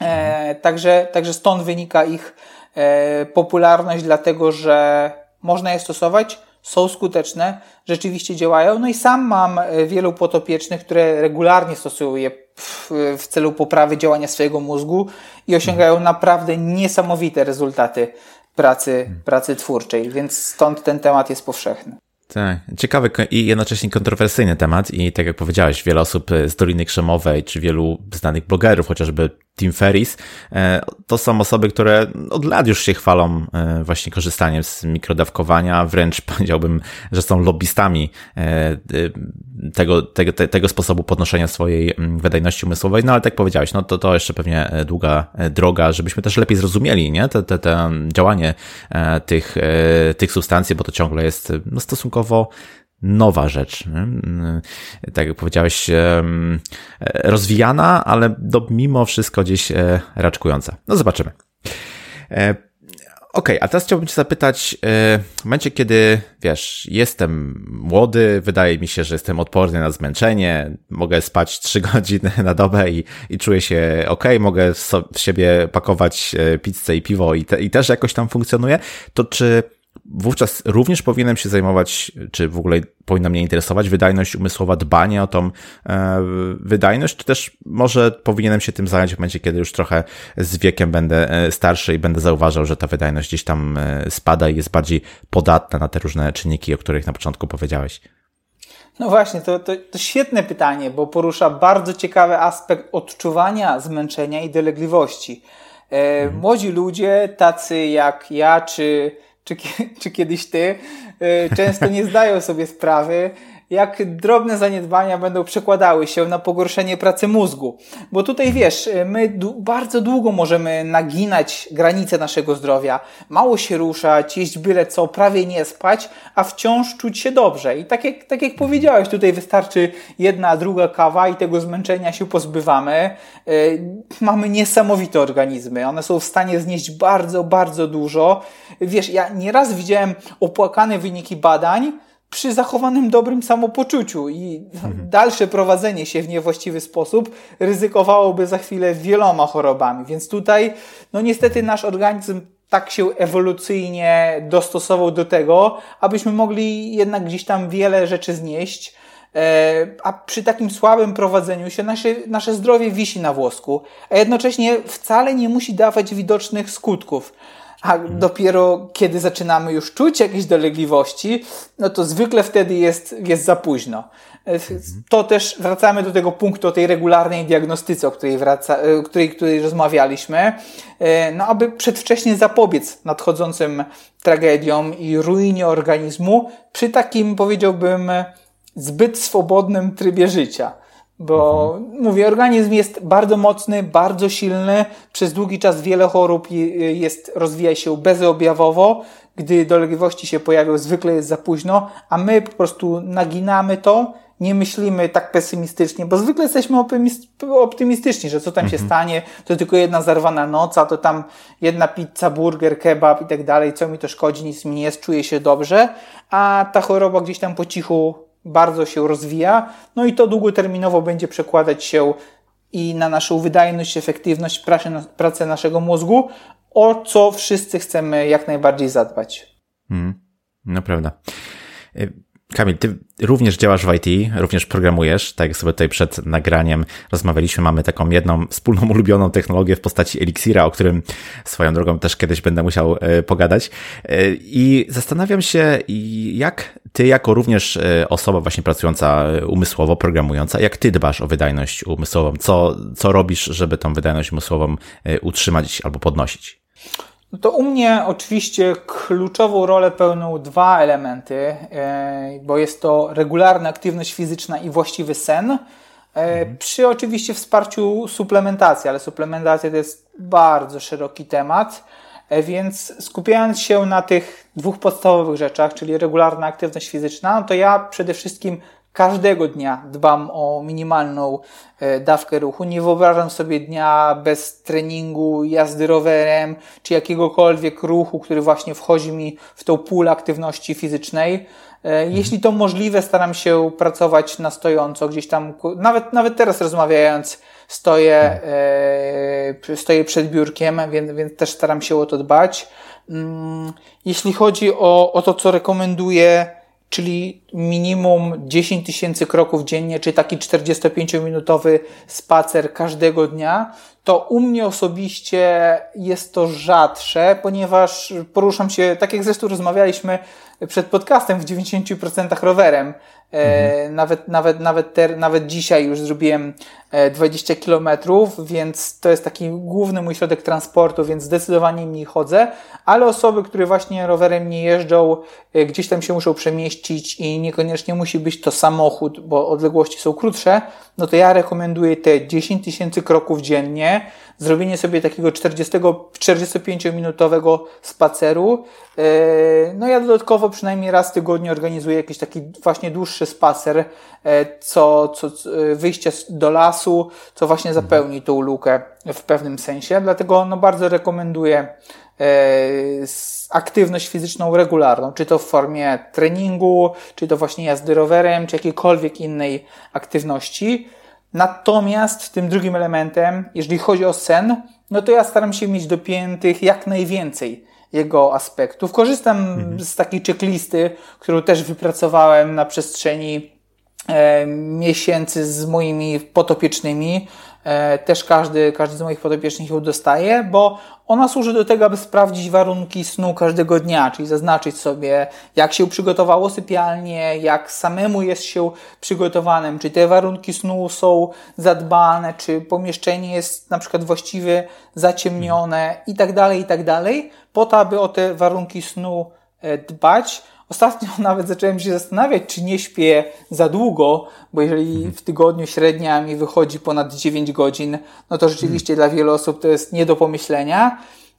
E, także, także stąd wynika ich e, popularność, dlatego że można je stosować, są skuteczne, rzeczywiście działają. No i sam mam wielu potopiecznych, które regularnie stosują je w, w celu poprawy działania swojego mózgu i osiągają naprawdę niesamowite rezultaty pracy, pracy twórczej, więc stąd ten temat jest powszechny. Tak, ciekawy i jednocześnie kontrowersyjny temat i tak jak powiedziałeś, wiele osób z Doliny Krzemowej, czy wielu znanych blogerów, chociażby Tim Ferris, e, to są osoby, które od lat już się chwalą e, właśnie korzystaniem z mikrodawkowania, wręcz powiedziałbym, że są lobbystami e, tego, tego, tego sposobu podnoszenia swojej mm, wydajności umysłowej, no ale tak powiedziałeś, no to, to jeszcze pewnie długa droga, żebyśmy też lepiej zrozumieli, nie, te, te, te działanie tych, tych substancji, bo to ciągle jest no, stosunkowo nowa rzecz. Tak jak powiedziałeś, rozwijana, ale do, mimo wszystko gdzieś e, raczkująca. No zobaczymy. E, okej, okay, a teraz chciałbym Cię zapytać, e, w momencie, kiedy, wiesz, jestem młody, wydaje mi się, że jestem odporny na zmęczenie, mogę spać 3 godziny na dobę i, i czuję się ok, mogę w siebie pakować pizzę i piwo i, te, i też jakoś tam funkcjonuje, to czy wówczas również powinienem się zajmować, czy w ogóle powinna mnie interesować wydajność umysłowa, dbanie o tą e, wydajność, czy też może powinienem się tym zająć w momencie, kiedy już trochę z wiekiem będę e, starszy i będę zauważał, że ta wydajność gdzieś tam e, spada i jest bardziej podatna na te różne czynniki, o których na początku powiedziałeś. No właśnie, to, to, to świetne pytanie, bo porusza bardzo ciekawy aspekt odczuwania zmęczenia i dolegliwości. E, mhm. Młodzi ludzie, tacy jak ja, czy czy, czy kiedyś ty, y, często nie zdają sobie sprawy, jak drobne zaniedbania będą przekładały się na pogorszenie pracy mózgu. Bo tutaj wiesz, my bardzo długo możemy naginać granice naszego zdrowia, mało się ruszać, jeść byle co, prawie nie spać, a wciąż czuć się dobrze. I tak jak, tak jak powiedziałeś, tutaj wystarczy jedna, druga kawa i tego zmęczenia się pozbywamy. Yy, mamy niesamowite organizmy. One są w stanie znieść bardzo, bardzo dużo. Wiesz, ja nieraz widziałem opłakane wyniki badań, przy zachowanym dobrym samopoczuciu i mhm. dalsze prowadzenie się w niewłaściwy sposób ryzykowałoby za chwilę wieloma chorobami. Więc tutaj, no niestety nasz organizm tak się ewolucyjnie dostosował do tego, abyśmy mogli jednak gdzieś tam wiele rzeczy znieść. E, a przy takim słabym prowadzeniu się nasze, nasze zdrowie wisi na włosku, a jednocześnie wcale nie musi dawać widocznych skutków a dopiero kiedy zaczynamy już czuć jakieś dolegliwości, no to zwykle wtedy jest, jest za późno. To też wracamy do tego punktu o tej regularnej diagnostyce, o której, wraca, o której, której rozmawialiśmy, e, no aby przedwcześnie zapobiec nadchodzącym tragediom i ruinie organizmu przy takim, powiedziałbym, zbyt swobodnym trybie życia. Bo mhm. mówię, organizm jest bardzo mocny, bardzo silny. Przez długi czas wiele chorób jest, rozwija się bezobjawowo. Gdy dolegliwości się pojawią, zwykle jest za późno, a my po prostu naginamy to, nie myślimy tak pesymistycznie, bo zwykle jesteśmy optymistyczni, że co tam się mhm. stanie, to tylko jedna zarwana noc, a to tam jedna pizza, burger, kebab i tak dalej, co mi to szkodzi, nic mi nie jest, czuję się dobrze, a ta choroba gdzieś tam po cichu bardzo się rozwija, no i to długoterminowo będzie przekładać się i na naszą wydajność, efektywność pracy naszego mózgu, o co wszyscy chcemy jak najbardziej zadbać. Hmm, no prawda. Kamil, ty również działasz w IT, również programujesz, tak jak sobie tutaj przed nagraniem rozmawialiśmy, mamy taką jedną wspólną ulubioną technologię w postaci Elixira, o którym swoją drogą też kiedyś będę musiał e, pogadać. E, I zastanawiam się, jak ty jako również e, osoba właśnie pracująca umysłowo, programująca, jak ty dbasz o wydajność umysłową? Co, co robisz, żeby tą wydajność umysłową utrzymać albo podnosić? No to u mnie oczywiście kluczową rolę pełnią dwa elementy, e, bo jest to regularna aktywność fizyczna i właściwy sen, e, mhm. przy oczywiście wsparciu suplementacji, ale suplementacja to jest bardzo szeroki temat, e, więc skupiając się na tych dwóch podstawowych rzeczach, czyli regularna aktywność fizyczna, no to ja przede wszystkim każdego dnia dbam o minimalną e, dawkę ruchu. Nie wyobrażam sobie dnia bez treningu, jazdy rowerem, czy jakiegokolwiek ruchu, który właśnie wchodzi mi w tą pulę aktywności fizycznej. E, mhm. Jeśli to możliwe, staram się pracować na stojąco, gdzieś tam, nawet, nawet teraz rozmawiając, stoję, e, stoję przed biurkiem, więc, więc też staram się o to dbać. Mm, jeśli chodzi o, o to, co rekomenduję, czyli minimum 10 tysięcy kroków dziennie, czy taki 45-minutowy spacer każdego dnia, to u mnie osobiście jest to rzadsze, ponieważ poruszam się, tak jak zresztą rozmawialiśmy przed podcastem, w 90% rowerem. E, mhm. Nawet, nawet, nawet, ter, nawet dzisiaj już zrobiłem 20 e, kilometrów, więc to jest taki główny mój środek transportu, więc zdecydowanie mniej chodzę, ale osoby, które właśnie rowerem nie jeżdżą, e, gdzieś tam się muszą przemieścić i niekoniecznie musi być to samochód, bo odległości są krótsze, no to ja rekomenduję te 10 tysięcy kroków dziennie, zrobienie sobie takiego 40, 45-minutowego spaceru. No ja dodatkowo przynajmniej raz w tygodniu organizuję jakiś taki właśnie dłuższy spacer, co, co wyjście do lasu, czasu, co właśnie mhm. zapełni tą lukę w pewnym sensie. Dlatego no, bardzo rekomenduję e, aktywność fizyczną regularną, czy to w formie treningu, czy to właśnie jazdy rowerem, czy jakiejkolwiek innej aktywności. Natomiast tym drugim elementem, jeżeli chodzi o sen, no to ja staram się mieć dopiętych jak najwięcej jego aspektów. Korzystam mhm. z takiej checklisty, którą też wypracowałem na przestrzeni miesięcy z moimi potopiecznymi. E, też każdy, każdy z moich podopiecznych ją dostaje, bo ona służy do tego, aby sprawdzić warunki snu każdego dnia, czyli zaznaczyć sobie, jak się przygotowało sypialnie, jak samemu jest się przygotowanym, czy te warunki snu są zadbane, czy pomieszczenie jest na przykład właściwie zaciemnione i tak dalej, i tak dalej, po to, aby o te warunki snu e, dbać. Ostatnio nawet zacząłem się zastanawiać, czy nie śpię za długo, bo jeżeli mhm. w tygodniu średnia mi wychodzi ponad 9 godzin, no to rzeczywiście dla wielu osób to jest nie do pomyślenia.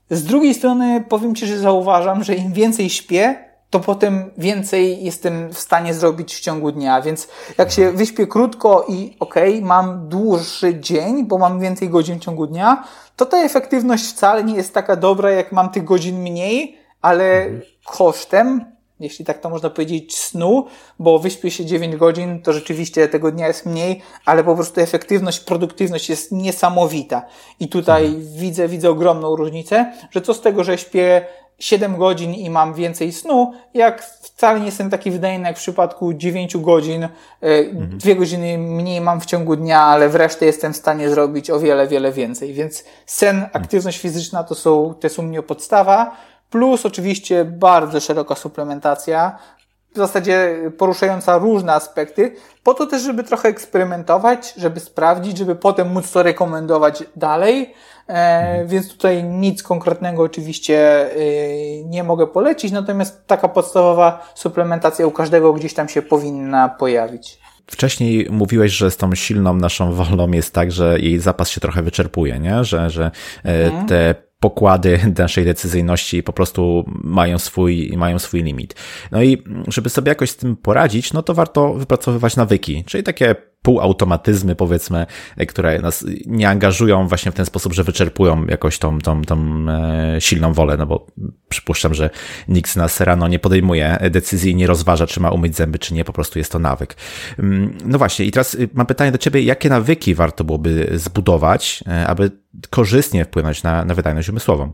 Z drugiej strony powiem Ci, że zauważam, że im więcej śpię, to potem więcej jestem w stanie zrobić w ciągu dnia. Więc jak się wyśpię krótko i okej, okay, mam dłuższy dzień, bo mam więcej godzin w ciągu dnia, to ta efektywność wcale nie jest taka dobra, jak mam tych godzin mniej, ale kosztem, jeśli tak to można powiedzieć, snu, bo wyśpię się 9 godzin, to rzeczywiście tego dnia jest mniej, ale po prostu efektywność, produktywność jest niesamowita. I tutaj mhm. widzę, widzę ogromną różnicę, że co z tego, że śpię 7 godzin i mam więcej snu, jak wcale nie jestem taki wydajny jak w przypadku 9 godzin, e, mhm. 2 godziny mniej mam w ciągu dnia, ale wreszcie jestem w stanie zrobić o wiele, wiele więcej. Więc sen, aktywność fizyczna to są, to są mnie podstawa, plus oczywiście bardzo szeroka suplementacja, w zasadzie poruszająca różne aspekty, po to też, żeby trochę eksperymentować, żeby sprawdzić, żeby potem móc to rekomendować dalej. E, więc tutaj nic konkretnego oczywiście y, nie mogę polecić, natomiast taka podstawowa suplementacja u każdego gdzieś tam się powinna pojawić. Wcześniej mówiłeś, że z tą silną naszą wolą jest tak, że jej zapas się trochę wyczerpuje, nie? Że, że e, mhm. te pokłady naszej decyzyjności po prostu mają swój, mają swój limit. No i żeby sobie jakoś z tym poradzić, no to warto wypracowywać nawyki, czyli takie półautomatyzmy, powiedzmy, które nas nie angażują właśnie w ten sposób, że wyczerpują jakoś tą, tą, tą e, silną wolę, no bo przypuszczam, że nikt z nas rano nie podejmuje decyzji i nie rozważa, czy ma umyć zęby, czy nie, po prostu jest to nawyk. Mm, no właśnie, i teraz y, mam pytanie do Ciebie, jakie nawyki warto byłoby zbudować, e, aby korzystnie wpłynąć na, na wydajność umysłową?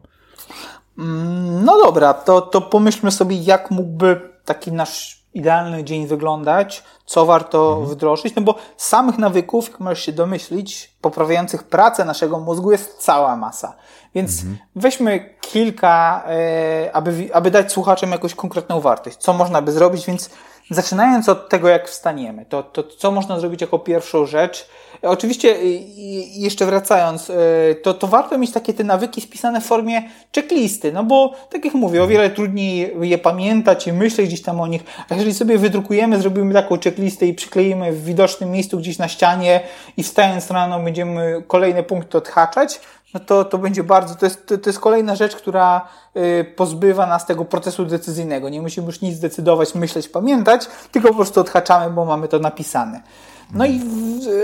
Mm, no dobra, to, to pomyślmy sobie, jak mógłby taki nasz idealny dzień wyglądać, co warto mhm. wdrożyć, no bo samych nawyków, jak możesz się domyślić, poprawiających pracę naszego mózgu jest cała masa. Więc mhm. weźmy kilka, e, aby, aby dać słuchaczom jakąś konkretną wartość, co można by zrobić, więc zaczynając od tego, jak wstaniemy, to, to co można zrobić jako pierwszą rzecz, Oczywiście, jeszcze wracając, e, to, to warto mieć takie te nawyki spisane w formie checklisty, no bo, tak jak mówię, o wiele trudniej je pamiętać i myśleć gdzieś tam o nich, a jeżeli sobie wydrukujemy, zrobimy taką checklistę i przykleimy w widocznym miejscu gdzieś na ścianie i wstając rano będziemy kolejne punkty odhaczać, no to, to będzie bardzo, to jest, to, jest kolejna rzecz, która y, pozbywa nas tego procesu decyzyjnego. Nie musimy już nic decydować, myśleć, pamiętać, tylko po prostu odhaczamy, bo mamy to napisane. No i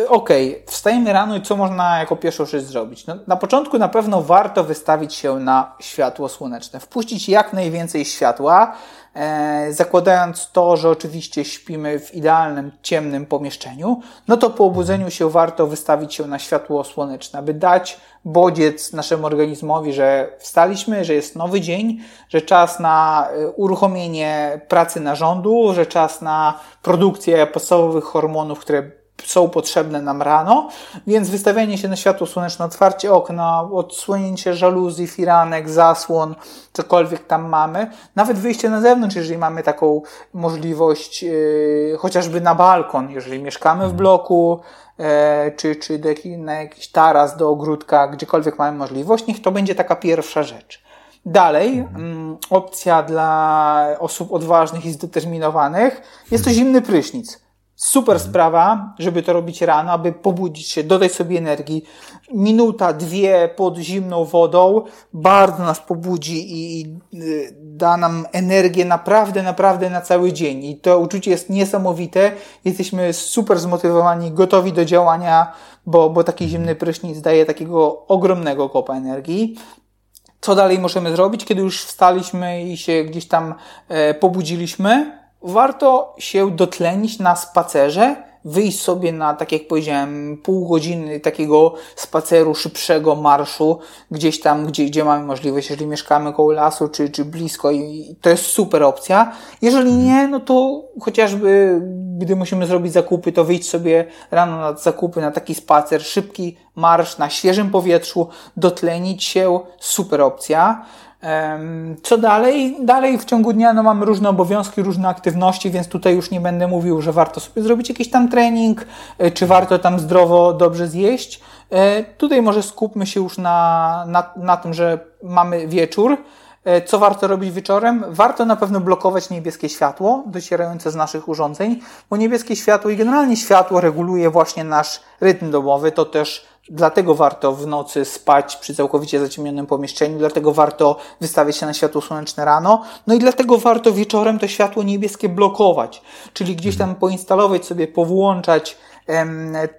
okej, okay, wstajemy rano i co można jako pierwszą rzecz zrobić? No, na początku na pewno warto wystawić się na światło słoneczne, wpuścić jak najwięcej światła, e, zakładając to, że oczywiście śpimy w idealnym, ciemnym pomieszczeniu, no to po obudzeniu się warto wystawić się na światło słoneczne, aby dać bodziec naszemu organizmowi, że wstaliśmy, że jest nowy dzień, że czas na e, uruchomienie pracy narządu, że czas na produkcję podstawowych hormonów, które są potrzebne nam rano, więc wystawianie się na światło słoneczne, otwarcie okna, odsłonięcie żaluzji, firanek, zasłon, cokolwiek tam mamy, nawet wyjście na zewnątrz, jeżeli mamy taką możliwość, yy, chociażby na balkon, jeżeli mieszkamy w mhm. bloku, yy, czy, czy do na jakiś taras, do ogródka, gdziekolwiek mamy możliwość, niech to będzie taka pierwsza rzecz. Dalej, mhm. mm, opcja dla osób odważnych i zdeterminowanych jest to zimny prysznic. Super mhm. sprawa, żeby to robić rano, aby pobudzić się, dodać sobie energii. Minuta, dwie pod zimną wodą bardzo nas pobudzi i y, da nam energię naprawdę, naprawdę na cały dzień. I to uczucie jest niesamowite. Jesteśmy super zmotywowani, gotowi do działania, bo, bo taki zimny prysznic daje takiego ogromnego kopa energii. Co dalej możemy zrobić, kiedy już wstaliśmy i się gdzieś tam e, pobudziliśmy? Warto się dotlenić na spacerze, wyjść sobie na, tak jak powiedziałem, pół godziny takiego spaceru, szybszego marszu, gdzieś tam, gdzie, gdzie mamy możliwość, jeżeli mieszkamy koło lasu, czy, czy blisko i to jest super opcja. Jeżeli nie, no to chociażby, gdy musimy zrobić zakupy, to wyjść sobie rano na zakupy, na taki spacer, szybki marsz na świeżym powietrzu, dotlenić się, super opcja. Co dalej? Dalej w ciągu dnia no, mamy różne obowiązki, różne aktywności, więc tutaj już nie będę mówił, że warto sobie zrobić jakiś tam trening, e, czy warto tam zdrowo, dobrze zjeść. E, tutaj może skupmy się już na, na, na tym, że mamy wieczór. E, co warto robić wieczorem? Warto na pewno blokować niebieskie światło docierające z naszych urządzeń, bo niebieskie światło i generalnie światło reguluje właśnie nasz rytm domowy. To też dlatego warto w nocy spać przy całkowicie zaciemnionym pomieszczeniu, dlatego warto wystawiać się na światło słoneczne rano, no i dlatego warto wieczorem to światło niebieskie blokować, czyli gdzieś tam poinstalować sobie, powłączać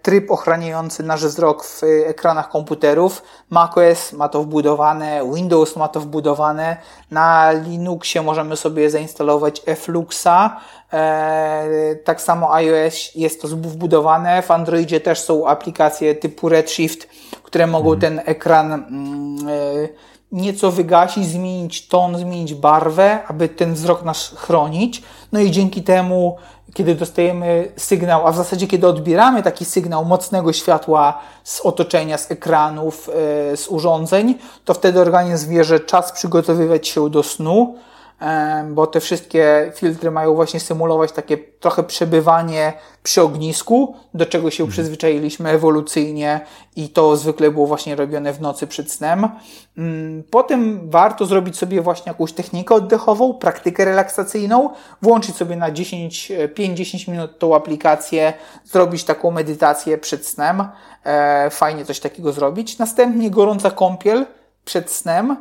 tryb ochraniający nasz wzrok w ekranach komputerów. macOS ma to wbudowane, Windows ma to wbudowane. Na Linuxie możemy sobie zainstalować Fluxa. E, tak samo iOS jest to wbudowane. W Androidzie też są aplikacje typu Redshift, które mogą mhm. ten ekran mm, e, nieco wygasić, zmienić ton, zmienić barwę, aby ten wzrok nasz chronić. No i dzięki temu kiedy dostajemy sygnał, a w zasadzie kiedy odbieramy taki sygnał mocnego światła z otoczenia, z ekranów, e, z urządzeń, to wtedy organizm wie, że czas przygotowywać się do snu, bo te wszystkie filtry mają właśnie symulować takie trochę przebywanie przy ognisku, do czego się mhm. przyzwyczailiśmy ewolucyjnie i to zwykle było właśnie robione w nocy przed snem. Mm, potem warto zrobić sobie właśnie jakąś technikę oddechową, praktykę relaksacyjną, włączyć sobie na 10, 5-10 minut tą aplikację, zrobić taką medytację przed snem. E, fajnie coś takiego zrobić. Następnie gorąca kąpiel przed snem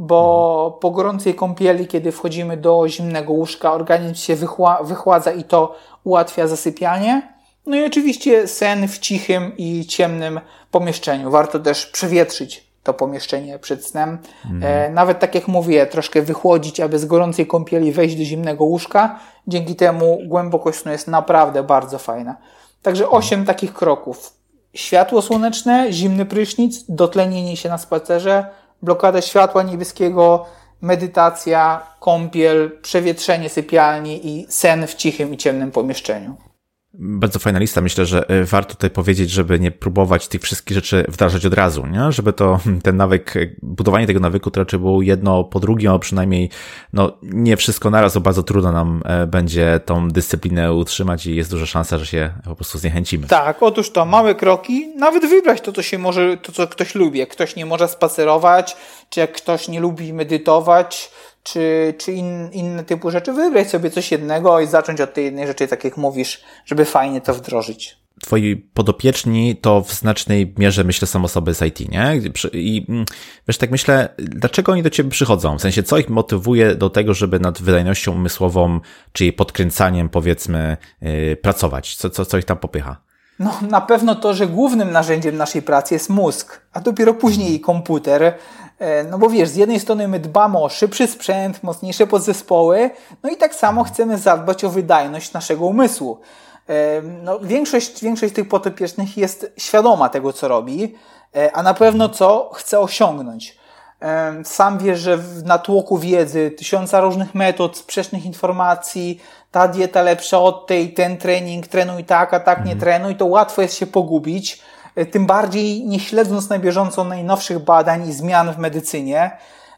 bo po gorącej kąpieli, kiedy wchodzimy do zimnego łóżka, organizm się wychładza i to ułatwia zasypianie. No i oczywiście sen w cichym i ciemnym pomieszczeniu. Warto też przewietrzyć to pomieszczenie przed snem. Mm. Nawet tak jak mówię, troszkę wychłodzić, aby z gorącej kąpieli wejść do zimnego łóżka. Dzięki temu głębokość snu jest naprawdę bardzo fajna. Także osiem takich kroków. Światło słoneczne, zimny prysznic, dotlenienie się na spacerze, blokada światła niebieskiego, medytacja, kąpiel, przewietrzenie sypialni i sen w cichym i ciemnym pomieszczeniu. Bardzo fajna lista. Myślę, że e, warto tutaj powiedzieć, żeby nie próbować tych wszystkich rzeczy wdrażać od razu, nie? Żeby to, ten nawyk, budowanie tego nawyku to raczej było jedno po drugim, a przynajmniej, no, nie wszystko naraz, bo bardzo trudno nam e, będzie tą dyscyplinę utrzymać i jest duża szansa, że się po prostu zniechęcimy. Tak, otóż to, małe kroki, nawet wybrać to, co się może, to, co ktoś lubi. Jak ktoś nie może spacerować, czy jak ktoś nie lubi medytować, czy, czy in, inne typu rzeczy, wybrać sobie coś jednego i zacząć od tej jednej rzeczy, tak jak mówisz, żeby fajnie to wdrożyć. Twoi podopieczni to w znacznej mierze, myślę, są osoby z IT, nie? I mm, wiesz, tak myślę, dlaczego oni do ciebie przychodzą? W sensie, co ich motywuje do tego, żeby nad wydajnością umysłową, czy jej podkręcaniem, powiedzmy, yy, pracować? Co, co, co ich tam popycha? No, na pewno to, że głównym narzędziem naszej pracy jest mózg, a dopiero później komputer, no bo wiesz, z jednej strony my dbamy o szybszy sprzęt, mocniejsze podzespoły, no i tak samo chcemy zadbać o wydajność naszego umysłu. E, no, większość, większość tych potopiecznych jest świadoma tego, co robi, e, a na pewno co chce osiągnąć. Sam wiesz, że w natłoku wiedzy, tysiąca różnych metod, sprzecznych informacji, ta dieta lepsza od tej, ten trening, trenuj tak, a tak nie mhm. trenuj, to łatwo jest się pogubić E, tym bardziej nie śledząc na bieżąco najnowszych badań i zmian w medycynie.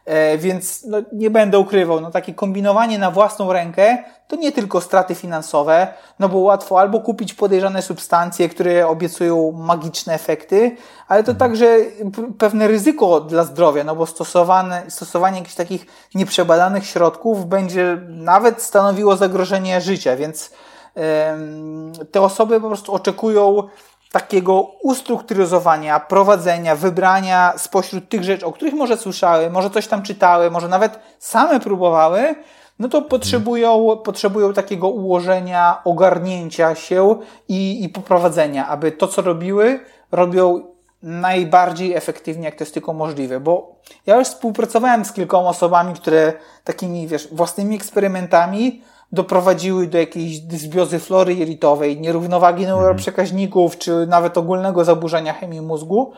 E, więc no, nie będę ukrywał, no, takie kombinowanie na własną rękę to nie tylko straty finansowe, no bo łatwo albo kupić podejrzane substancje, które obiecują magiczne efekty, ale to mhm. także pewne ryzyko dla zdrowia, no bo stosowane, stosowanie jakichś takich nieprzebadanych środków będzie nawet stanowiło zagrożenie życia, więc te osoby po prostu oczekują takiego ustrukturyzowania, prowadzenia, wybrania spośród tych rzeczy, o których może słyszały, może coś tam czytały, może nawet same próbowały, no to potrzebują, potrzebują takiego ułożenia, ogarnięcia się i, i poprowadzenia, aby to, co robiły, robią najbardziej efektywnie, jak to jest tylko możliwe, bo ja już współpracowałem z kilkoma osobami, które takimi, wiesz, własnymi eksperymentami doprowadziły do jakiejś dysbiozy flory jelitowej, nierównowagi mhm. neuroprzekaźników, czy nawet ogólnego zaburzenia chemii mózgu.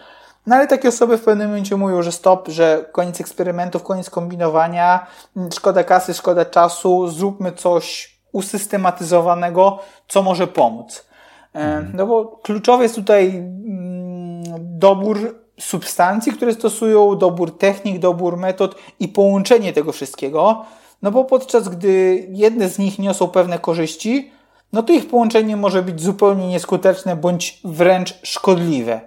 No ale takie osoby w pewnym momencie mówią, że stop, że koniec eksperymentów, koniec kombinowania, szkoda kasy, szkoda czasu, zróbmy coś usystematyzowanego, co może pomóc. E, mhm. No bo kluczowy jest tutaj mm, dobór substancji, które stosują, dobór technik, dobór metod i połączenie tego wszystkiego. No bo podczas gdy jedne z nich niosą pewne korzyści, no to ich połączenie może być zupełnie nieskuteczne bądź wręcz szkodliwe.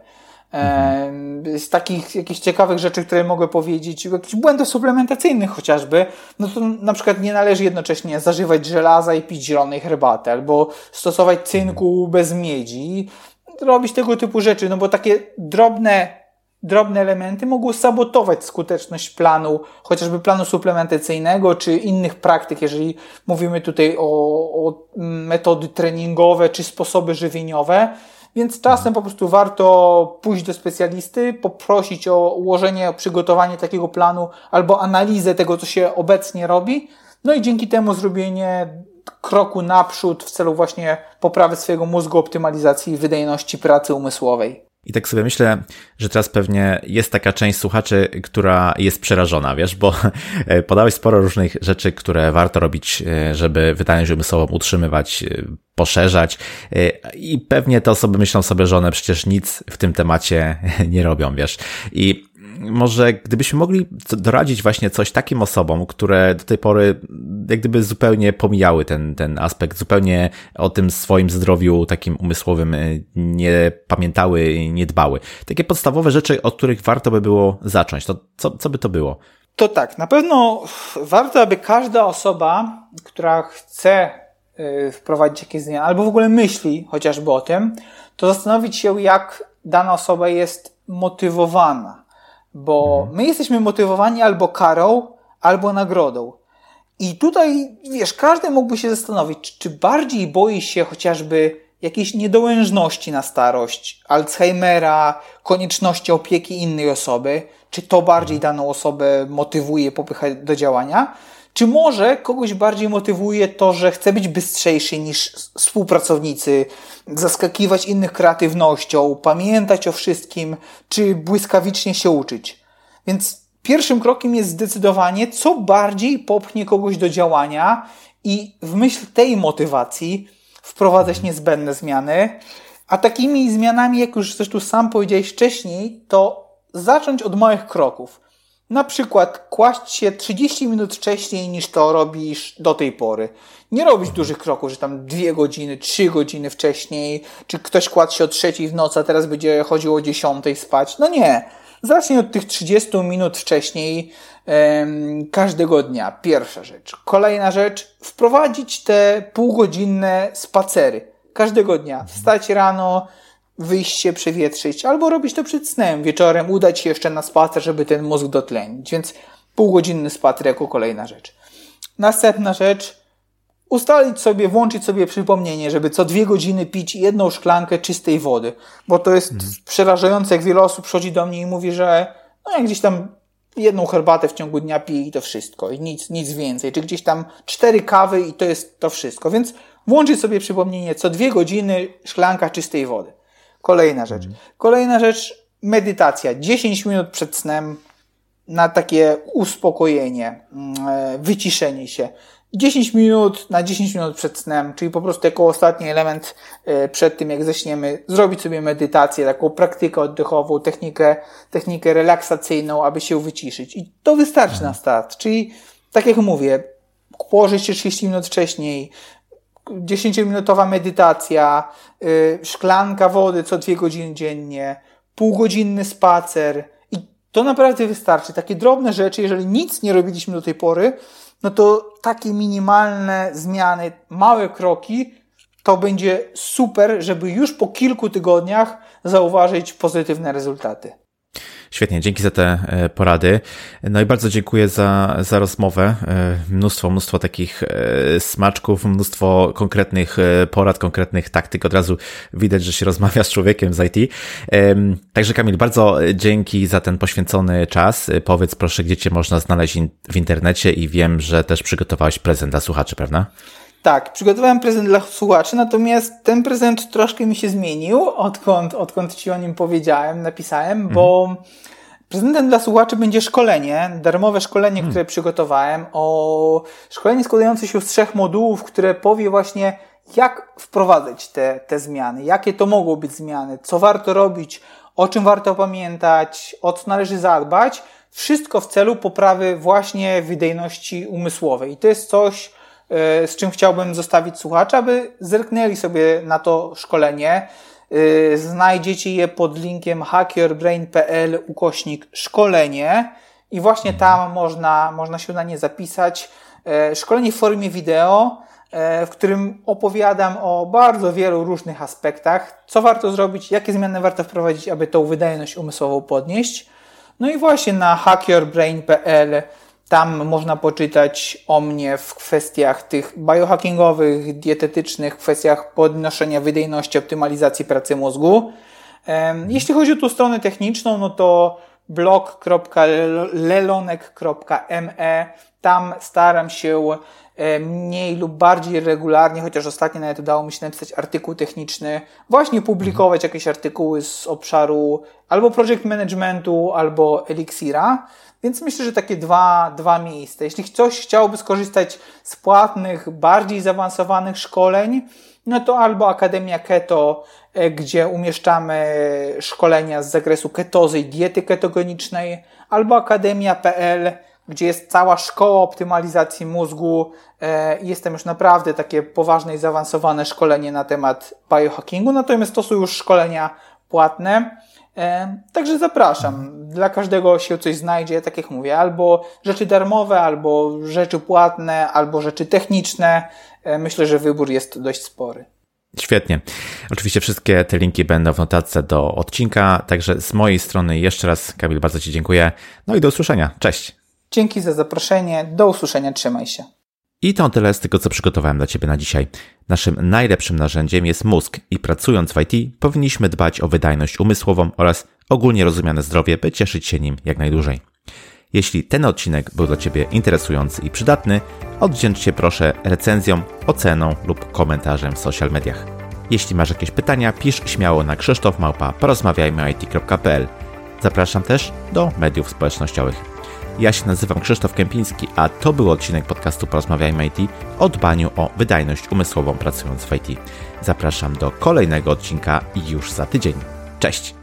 Z takich jakichś ciekawych rzeczy, które mogę powiedzieć, jakichś błędów suplementacyjnych chociażby, no to na przykład nie należy jednocześnie zażywać żelaza i pić zielonej herbaty, albo stosować cynku bez miedzi, robić tego typu rzeczy, no bo takie drobne drobne elementy mogą sabotować skuteczność planu, chociażby planu suplementacyjnego, czy innych praktyk, jeżeli mówimy tutaj o, o metody treningowe, czy sposoby żywieniowe. Więc czasem po prostu warto pójść do specjalisty, poprosić o ułożenie, o przygotowanie takiego planu albo analizę tego, co się obecnie robi. No i dzięki temu zrobienie kroku naprzód w celu właśnie poprawy swojego mózgu, optymalizacji wydajności pracy umysłowej. I tak sobie myślę, że teraz pewnie jest taka część słuchaczy, która jest przerażona, wiesz, bo podałeś sporo różnych rzeczy, które warto robić, e, żeby wydajność umysłową utrzymywać, e, poszerzać e, i pewnie te osoby myślą sobie, że one przecież nic w tym temacie nie robią, wiesz. I może gdybyśmy mogli doradzić właśnie coś takim osobom, które do tej pory jak gdyby zupełnie pomijały ten, ten aspekt, zupełnie o tym swoim zdrowiu takim umysłowym e, nie pamiętały, nie dbały. Takie podstawowe rzeczy, od których warto by było zacząć. To co, co by to było? To tak, na pewno warto, aby każda osoba, która chce e, wprowadzić jakieś zmiany, albo w ogóle myśli chociażby o tym, to zastanowić się, jak dana osoba jest motywowana bo mhm. my jesteśmy motywowani albo karą, albo nagrodą. I tutaj, wiesz, każdy mógłby się zastanowić, czy bardziej boi się chociażby jakiejś niedołężności na starość, Alzheimera, konieczności opieki innej osoby, czy to bardziej daną osobę motywuje, popycha do działania, czy może kogoś bardziej motywuje to, że chce być bystrzejszy niż współpracownicy, zaskakiwać innych kreatywnością, pamiętać o wszystkim, czy błyskawicznie się uczyć? Więc pierwszym krokiem jest zdecydowanie, co bardziej popchnie kogoś do działania i w myśl tej motywacji wprowadzać niezbędne zmiany. A takimi zmianami, jak już zresztą sam powiedziałeś wcześniej, to zacząć od małych kroków. Na przykład kłaść się 30 minut wcześniej niż to robisz do tej pory. Nie robić dużych kroków, że tam dwie godziny, trzy godziny wcześniej, czy ktoś kładł się o trzeciej w nocy, a teraz będzie chodził o dziesiątej spać. No nie. Zacznij od tych 30 minut wcześniej um, każdego dnia. Pierwsza rzecz. Kolejna rzecz, wprowadzić te półgodzinne spacery. Każdego dnia. Wstać rano, wyjść się przewietrzyć, albo robić to przed snem, wieczorem udać się jeszcze na spacer, żeby ten mózg dotlenić. Więc półgodzinny spacer jako kolejna rzecz. Następna rzecz, ustalić sobie, włączyć sobie przypomnienie, żeby co dwie godziny pić jedną szklankę czystej wody, bo to jest hmm. przerażające, jak wiele osób przychodzi do mnie i mówi, że no jak gdzieś tam jedną herbatę w ciągu dnia pije i to wszystko, i nic, nic więcej, czy gdzieś tam cztery kawy i to jest to wszystko, więc włączyć sobie przypomnienie, co dwie godziny szklanka czystej wody. Kolejna rzecz. Mhm. Kolejna rzecz, medytacja. 10 minut przed snem na takie uspokojenie, mm, e, wyciszenie się. 10 minut na 10 minut przed snem, czyli po prostu jako ostatni element e, przed tym, jak zaśniemy, zrobić sobie medytację, taką praktykę oddechową, technikę, technikę relaksacyjną, aby się wyciszyć. I to wystarczy na mhm. start. Czyli, tak jak mówię, położyć się 30 minut wcześniej, 10-minutowa medytacja, yy, szklanka wody co dwie godziny dziennie, półgodzinny spacer i to naprawdę wystarczy. Takie drobne rzeczy, jeżeli nic nie robiliśmy do tej pory, no to takie minimalne zmiany, małe kroki, to będzie super, żeby już po kilku tygodniach zauważyć pozytywne rezultaty. Świetnie, dzięki za te e, porady. No i bardzo dziękuję za, za rozmowę. E, mnóstwo, mnóstwo takich e, smaczków, mnóstwo konkretnych porad, konkretnych taktyk. Od razu widać, że się rozmawia z człowiekiem z IT. Także Kamil, bardzo dzięki za ten poświęcony czas. Powiedz proszę, gdzie Cię można znaleźć w internecie i wiem, że też przygotowałeś prezent dla słuchaczy, prawda? Tak, przygotowałem prezent dla słuchaczy, natomiast ten prezent troszkę mi się zmienił, odkąd, odkąd Ci o nim powiedziałem, napisałem, mhm. bo prezentem dla słuchaczy będzie szkolenie, darmowe szkolenie, mhm. które przygotowałem, o szkolenie składające się z trzech modułów, które powie właśnie, jak wprowadzać te, te zmiany, jakie to mogą być zmiany, co warto robić, o czym warto pamiętać, o co należy zadbać. Wszystko w celu poprawy właśnie wydajności umysłowej. I to jest coś, z czym chciałbym zostawić słuchaczy, aby zerknęli sobie na to szkolenie. Yy, znajdziecie je pod linkiem hackyourbrain.pl ukośnik szkolenie i właśnie tam można, można się na nie zapisać. Yy, szkolenie w formie wideo, w którym opowiadam o bardzo wielu różnych aspektach, co warto zrobić, jakie zmiany warto wprowadzić, aby tą wydajność umysłową podnieść. No i właśnie na hackyourbrain.pl tam można poczytać o mnie w kwestiach tych biohackingowych, dietetycznych, kwestiach podnoszenia wydajności, optymalizacji pracy mózgu. Jeśli chodzi o tą stronę techniczną, no to blog.lelonek.me. Tam staram się mniej lub bardziej regularnie, chociaż ostatnio nawet udało mi się napisać artykuł techniczny, właśnie publikować jakieś artykuły z obszaru albo project managementu, albo Elixira. Więc myślę, że takie dwa, dwa miejsca. Jeśli ktoś chciałby skorzystać z płatnych, bardziej zaawansowanych szkoleń, no to albo Akademia Keto, e, gdzie umieszczamy szkolenia z zakresu ketozy i diety ketogenicznej, albo akademia.pl, gdzie jest cała szkoła optymalizacji mózgu. E, jestem już naprawdę takie poważne i zaawansowane szkolenie na temat biohackingu, natomiast to są już szkolenia płatne. E, także zapraszam. Dla każdego się coś znajdzie, tak jak mówię, albo rzeczy darmowe, albo rzeczy płatne, albo rzeczy techniczne. E, myślę, że wybór jest dość spory. Świetnie. Oczywiście wszystkie te linki będą w notatce do odcinka, także z mojej strony jeszcze raz, Kamil, bardzo Ci dziękuję. No i do usłyszenia. Cześć. Dzięki za zaproszenie. Do usłyszenia. Trzymaj się. I to tyle z tego, co przygotowałem dla Ciebie na dzisiaj. Naszym najlepszym narzędziem jest mózg i pracując w IT powinniśmy dbać o wydajność umysłową oraz ogólnie rozumiane zdrowie, by cieszyć się nim jak najdłużej. Jeśli ten odcinek był dla Ciebie interesujący i przydatny, odwdzięcz się proszę recenzją, oceną lub komentarzem w social mediach. Jeśli masz jakieś pytania, pisz śmiało na krzysztofmałpa porozmawiajmyit.pl. Zapraszam też do mediów społecznościowych. Ja się nazywam Krzysztof Kępiński, a to był odcinek podcastu Porozmawiajmy IT o dbaniu o wydajność umysłową pracując w IT. Zapraszam do kolejnego odcinka już za tydzień. Cześć!